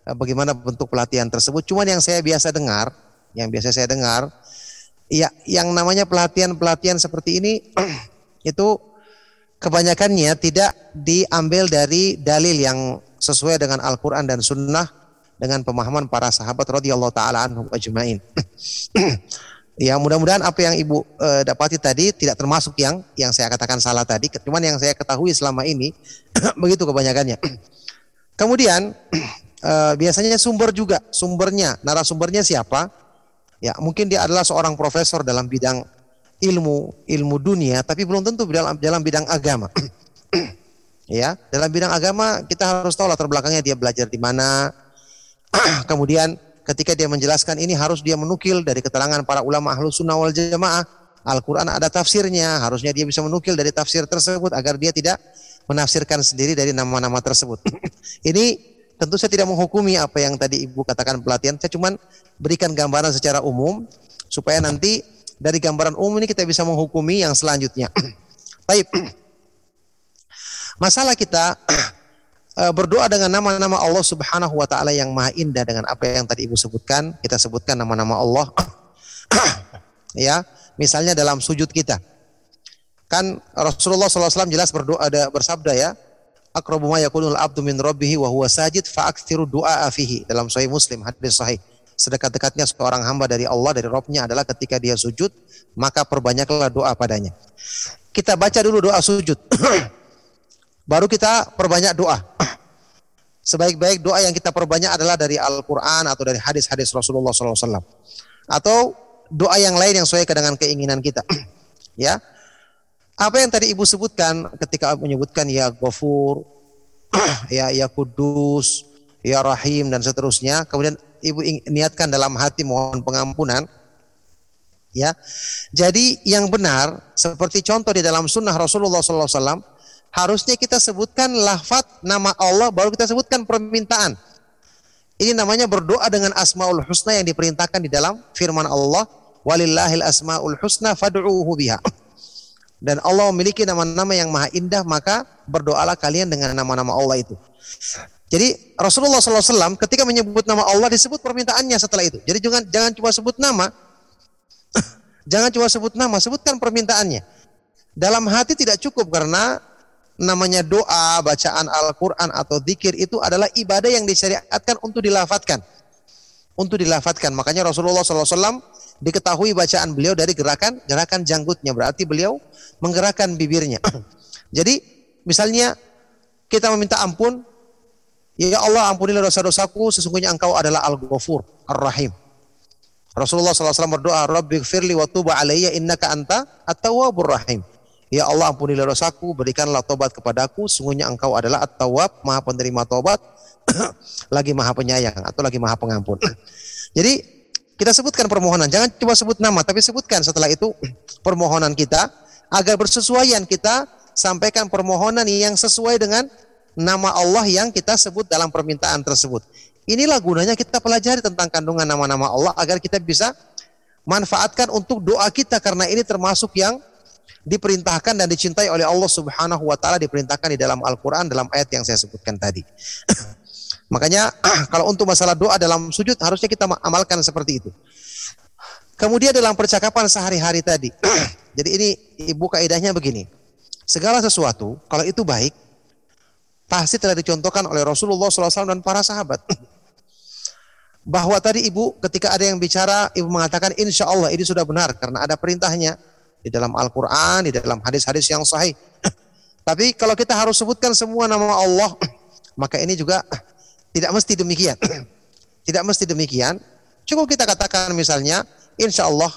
eh, bagaimana bentuk pelatihan tersebut. Cuman yang saya biasa dengar, yang biasa saya dengar, ya yang namanya pelatihan-pelatihan seperti ini itu kebanyakannya tidak diambil dari dalil yang sesuai dengan Al-Quran dan Sunnah dengan pemahaman para sahabat radhiyallahu taala anhum ajmain. ya mudah-mudahan apa yang ibu e, dapati tadi tidak termasuk yang yang saya katakan salah tadi. Cuman yang saya ketahui selama ini begitu kebanyakannya. Kemudian e, biasanya sumber juga sumbernya narasumbernya siapa? Ya mungkin dia adalah seorang profesor dalam bidang ilmu ilmu dunia tapi belum tentu dalam dalam bidang agama. ya, dalam bidang agama kita harus tahu latar belakangnya dia belajar di mana. Kemudian ketika dia menjelaskan ini harus dia menukil dari keterangan para ulama ahlu sunnah wal jamaah. Al-Quran ada tafsirnya, harusnya dia bisa menukil dari tafsir tersebut agar dia tidak menafsirkan sendiri dari nama-nama tersebut. ini tentu saya tidak menghukumi apa yang tadi Ibu katakan pelatihan, saya cuma berikan gambaran secara umum supaya nanti dari gambaran umum ini kita bisa menghukumi yang selanjutnya. Baik. Masalah kita eh, berdoa dengan nama-nama Allah Subhanahu wa taala yang maha indah dengan apa yang tadi Ibu sebutkan, kita sebutkan nama-nama Allah. ya, misalnya dalam sujud kita. Kan Rasulullah SAW jelas berdoa ada bersabda ya, akrabu ma yakunul abdu min rabbih wa huwa sajid fa aktsiru du'a fihi. Dalam sahih Muslim hadis sahih. Sedekat-dekatnya seorang hamba dari Allah dari Robnya adalah ketika dia sujud maka perbanyaklah doa padanya. Kita baca dulu doa sujud. Baru kita perbanyak doa. Sebaik-baik doa yang kita perbanyak adalah dari Al-Quran atau dari hadis-hadis Rasulullah SAW atau doa yang lain yang sesuai dengan keinginan kita. Ya apa yang tadi ibu sebutkan ketika menyebutkan ya Ghafur ya ya Kudus ya Rahim dan seterusnya. Kemudian ibu niatkan dalam hati mohon pengampunan. Ya. Jadi yang benar seperti contoh di dalam sunnah Rasulullah SAW harusnya kita sebutkan lafat nama Allah baru kita sebutkan permintaan. Ini namanya berdoa dengan asmaul husna yang diperintahkan di dalam firman Allah walillahil asmaul husna fad'uuhu biha dan Allah memiliki nama-nama yang maha indah maka berdoalah kalian dengan nama-nama Allah itu jadi Rasulullah SAW ketika menyebut nama Allah disebut permintaannya setelah itu. Jadi jangan jangan cuma sebut nama, jangan cuma sebut nama, sebutkan permintaannya. Dalam hati tidak cukup karena namanya doa, bacaan Al-Quran atau zikir itu adalah ibadah yang disyariatkan untuk dilafatkan. Untuk dilafatkan. Makanya Rasulullah SAW diketahui bacaan beliau dari gerakan gerakan janggutnya. Berarti beliau menggerakkan bibirnya. Jadi misalnya kita meminta ampun, Ya Allah ampunilah dosa-dosaku sesungguhnya engkau adalah Al-Ghafur Ar-Rahim. Rasulullah SAW berdoa, Rabbi gfirli wa tuba alaiya innaka anta at-tawwabur rahim. Ya Allah ampunilah dosaku, berikanlah tobat kepadaku, sesungguhnya engkau adalah at-tawwab, maha penerima tobat, lagi maha penyayang atau lagi maha pengampun. Jadi kita sebutkan permohonan, jangan cuma sebut nama, tapi sebutkan setelah itu permohonan kita agar bersesuaian kita sampaikan permohonan yang sesuai dengan nama Allah yang kita sebut dalam permintaan tersebut. Inilah gunanya kita pelajari tentang kandungan nama-nama Allah agar kita bisa manfaatkan untuk doa kita karena ini termasuk yang diperintahkan dan dicintai oleh Allah Subhanahu wa taala diperintahkan di dalam Al-Qur'an dalam ayat yang saya sebutkan tadi. Makanya kalau untuk masalah doa dalam sujud harusnya kita amalkan seperti itu. Kemudian dalam percakapan sehari-hari tadi. jadi ini ibu kaidahnya begini. Segala sesuatu kalau itu baik Pasti telah dicontohkan oleh Rasulullah SAW dan para sahabat. Bahwa tadi ibu ketika ada yang bicara, ibu mengatakan insya Allah ini sudah benar karena ada perintahnya di dalam Al-Quran, di dalam hadis-hadis yang sahih. Tapi kalau kita harus sebutkan semua nama Allah, maka ini juga tidak mesti demikian. Tidak mesti demikian. Cukup kita katakan misalnya, insya Allah,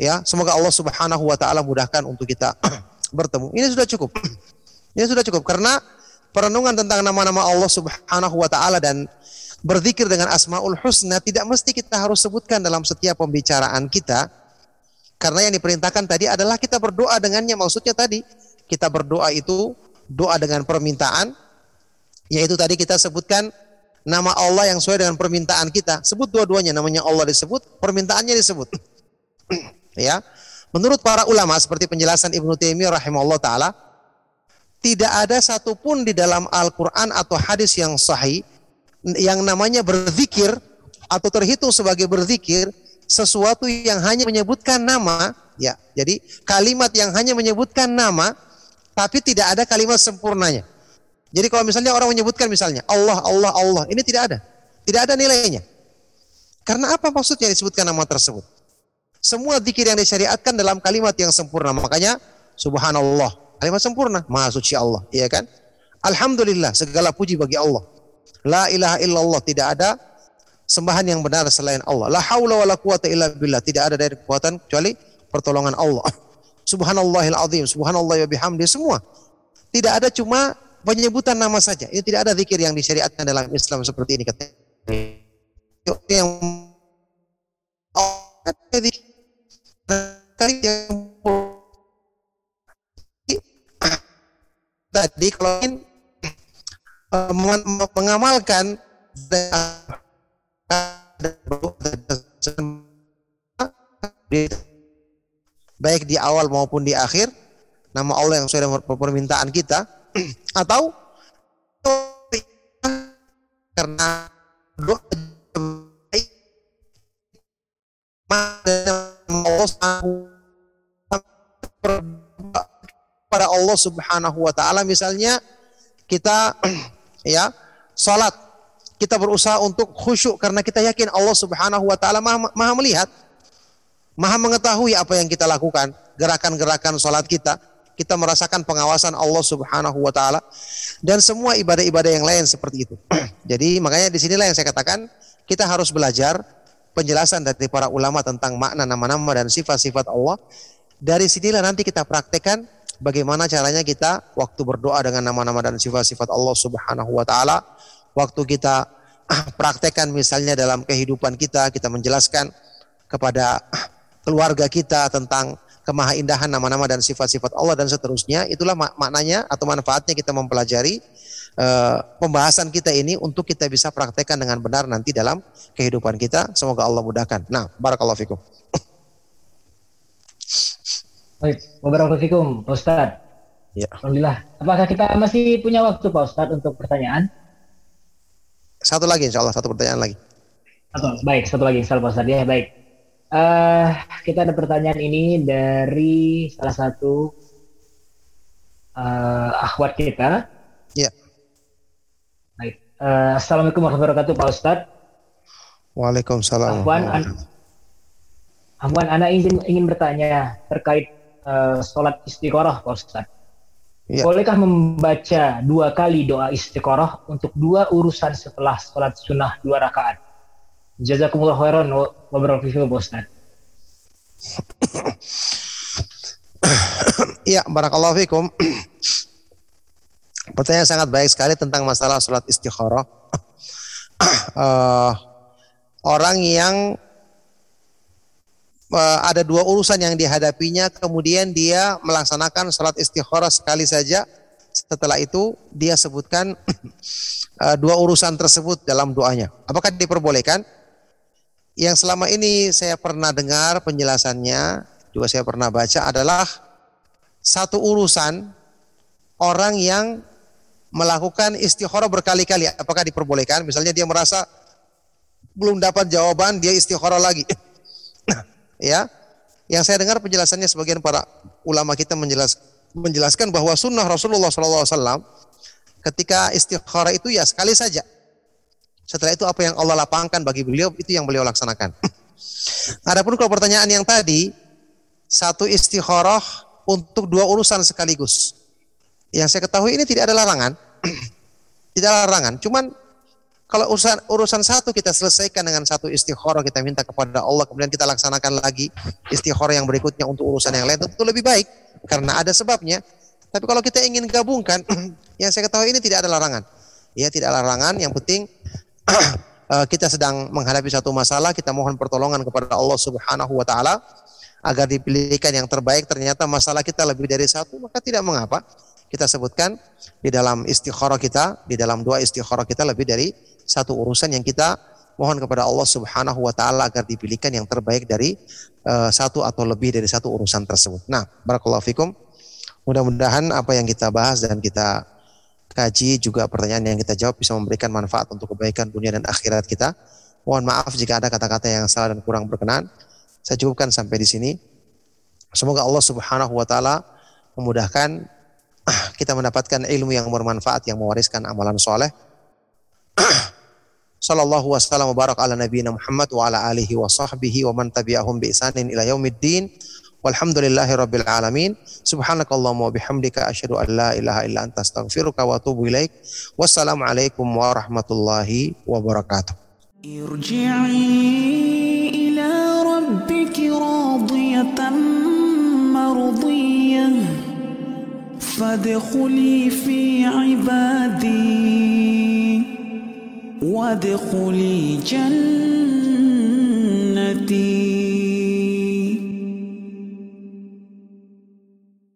ya semoga Allah Subhanahu Wa Taala mudahkan untuk kita bertemu. Ini sudah cukup. Ini sudah cukup karena perenungan tentang nama-nama Allah Subhanahu wa taala dan berzikir dengan Asmaul Husna tidak mesti kita harus sebutkan dalam setiap pembicaraan kita. Karena yang diperintahkan tadi adalah kita berdoa dengannya. Maksudnya tadi kita berdoa itu doa dengan permintaan yaitu tadi kita sebutkan nama Allah yang sesuai dengan permintaan kita. Sebut dua-duanya namanya Allah disebut, permintaannya disebut. ya. Menurut para ulama seperti penjelasan Ibnu Taimiyah rahimahullah taala, tidak ada satupun di dalam Al-Quran atau hadis yang sahih yang namanya berzikir atau terhitung sebagai berzikir sesuatu yang hanya menyebutkan nama ya jadi kalimat yang hanya menyebutkan nama tapi tidak ada kalimat sempurnanya jadi kalau misalnya orang menyebutkan misalnya Allah Allah Allah ini tidak ada. Tidak ada nilainya. Karena apa maksudnya disebutkan nama tersebut? Semua zikir yang disyariatkan dalam kalimat yang sempurna. Makanya subhanallah. Kalimat sempurna. Maha suci Allah. Iya kan? Alhamdulillah. Segala puji bagi Allah. La ilaha illallah. Tidak ada sembahan yang benar selain Allah. La haula wala quwata illa billah. Tidak ada dari kekuatan kecuali pertolongan Allah. Subhanallahil azim, subhanallah wa bihamdi semua. Tidak ada cuma penyebutan nama saja. Ini tidak ada zikir yang disyariatkan dalam Islam seperti ini katanya. Yang tadi kalau mengamalkan baik di awal maupun di akhir nama Allah yang sesuai dengan permintaan kita atau karena doa pada Allah Subhanahu wa taala. Misalnya kita ya salat. Kita berusaha untuk khusyuk karena kita yakin Allah Subhanahu wa taala maha, maha melihat maha mengetahui apa yang kita lakukan gerakan-gerakan salat kita kita merasakan pengawasan Allah Subhanahu wa taala dan semua ibadah-ibadah yang lain seperti itu. Jadi makanya di sinilah yang saya katakan kita harus belajar penjelasan dari para ulama tentang makna nama-nama dan sifat-sifat Allah. Dari sinilah nanti kita praktekkan bagaimana caranya kita waktu berdoa dengan nama-nama dan sifat-sifat Allah Subhanahu wa taala, waktu kita praktekkan misalnya dalam kehidupan kita, kita menjelaskan kepada keluarga kita tentang kemahaindahan nama-nama dan sifat-sifat Allah dan seterusnya, itulah mak maknanya atau manfaatnya kita mempelajari uh, pembahasan kita ini untuk kita bisa praktekkan dengan benar nanti dalam kehidupan kita. Semoga Allah mudahkan. Nah, barakallahu fikum. Baik, wabarakatuh fikum, Pak Ustadz. Ya. Alhamdulillah. Apakah kita masih punya waktu Pak Ustadz untuk pertanyaan? Satu lagi insya Allah, satu pertanyaan lagi. Atau, baik, satu lagi insya Allah Pak Ustadz. Ya, baik. Uh, kita ada pertanyaan ini dari salah satu uh, akhwat kita. Ya. Baik. Uh, Assalamualaikum warahmatullahi wabarakatuh Pak Ustadz. Waalaikumsalam. Afwan, an Afwan, Anda ingin, ingin bertanya terkait uh, sholat istiqoroh, Pak Ustaz. Ya. Bolehkah membaca dua kali doa istiqoroh untuk dua urusan setelah sholat sunnah dua rakaat? Jazakumullah khairan wa barakatuh, Pak Ustaz. Iya, barakallahu fikum. Pertanyaan sangat baik sekali tentang masalah sholat istikharah. uh, orang yang uh, ada dua urusan yang dihadapinya, kemudian dia melaksanakan sholat istikharah sekali saja. Setelah itu dia sebutkan uh, dua urusan tersebut dalam doanya. Apakah diperbolehkan? Yang selama ini saya pernah dengar penjelasannya, juga saya pernah baca adalah satu urusan orang yang melakukan istikharah berkali-kali. Apakah diperbolehkan? Misalnya dia merasa belum dapat jawaban, dia istikharah lagi. ya, yang saya dengar penjelasannya sebagian para ulama kita menjelas, menjelaskan bahwa sunnah Rasulullah SAW ketika istikharah itu ya sekali saja. Setelah itu apa yang Allah lapangkan bagi beliau itu yang beliau laksanakan. Adapun kalau pertanyaan yang tadi satu istikharah untuk dua urusan sekaligus. Yang saya ketahui ini tidak ada larangan. tidak ada larangan. Cuman kalau urusan urusan satu kita selesaikan dengan satu istikharah kita minta kepada Allah kemudian kita laksanakan lagi istikharah yang berikutnya untuk urusan yang lain tentu lebih baik karena ada sebabnya. Tapi kalau kita ingin gabungkan, yang saya ketahui ini tidak ada larangan. Ya, tidak ada larangan. Yang penting kita sedang menghadapi satu masalah, kita mohon pertolongan kepada Allah Subhanahu wa taala agar dipilihkan yang terbaik. Ternyata masalah kita lebih dari satu, maka tidak mengapa. Kita sebutkan di dalam istikharah kita, di dalam doa istikharah kita lebih dari satu urusan yang kita mohon kepada Allah Subhanahu wa taala agar dipilihkan yang terbaik dari uh, satu atau lebih dari satu urusan tersebut. Nah, barakallahu fikum. Mudah-mudahan apa yang kita bahas dan kita kaji juga pertanyaan yang kita jawab bisa memberikan manfaat untuk kebaikan dunia dan akhirat kita. Mohon maaf jika ada kata-kata yang salah dan kurang berkenan. Saya cukupkan sampai di sini. Semoga Allah Subhanahu wa taala memudahkan kita mendapatkan ilmu yang bermanfaat yang mewariskan amalan soleh. Sallallahu wasallam wa barak ala nabiyina Muhammad wa ala alihi wa sahbihi wa man tabi'ahum bi isanin ila yaumiddin. والحمد لله رب العالمين سبحانك اللهم وبحمدك أشهد أن لا إله إلا أنت أستغفرك وأتوب إليك والسلام عليكم ورحمة الله وبركاته ارجعي إلى ربك راضية مرضية فادخلي في عبادي وادخلي جنتي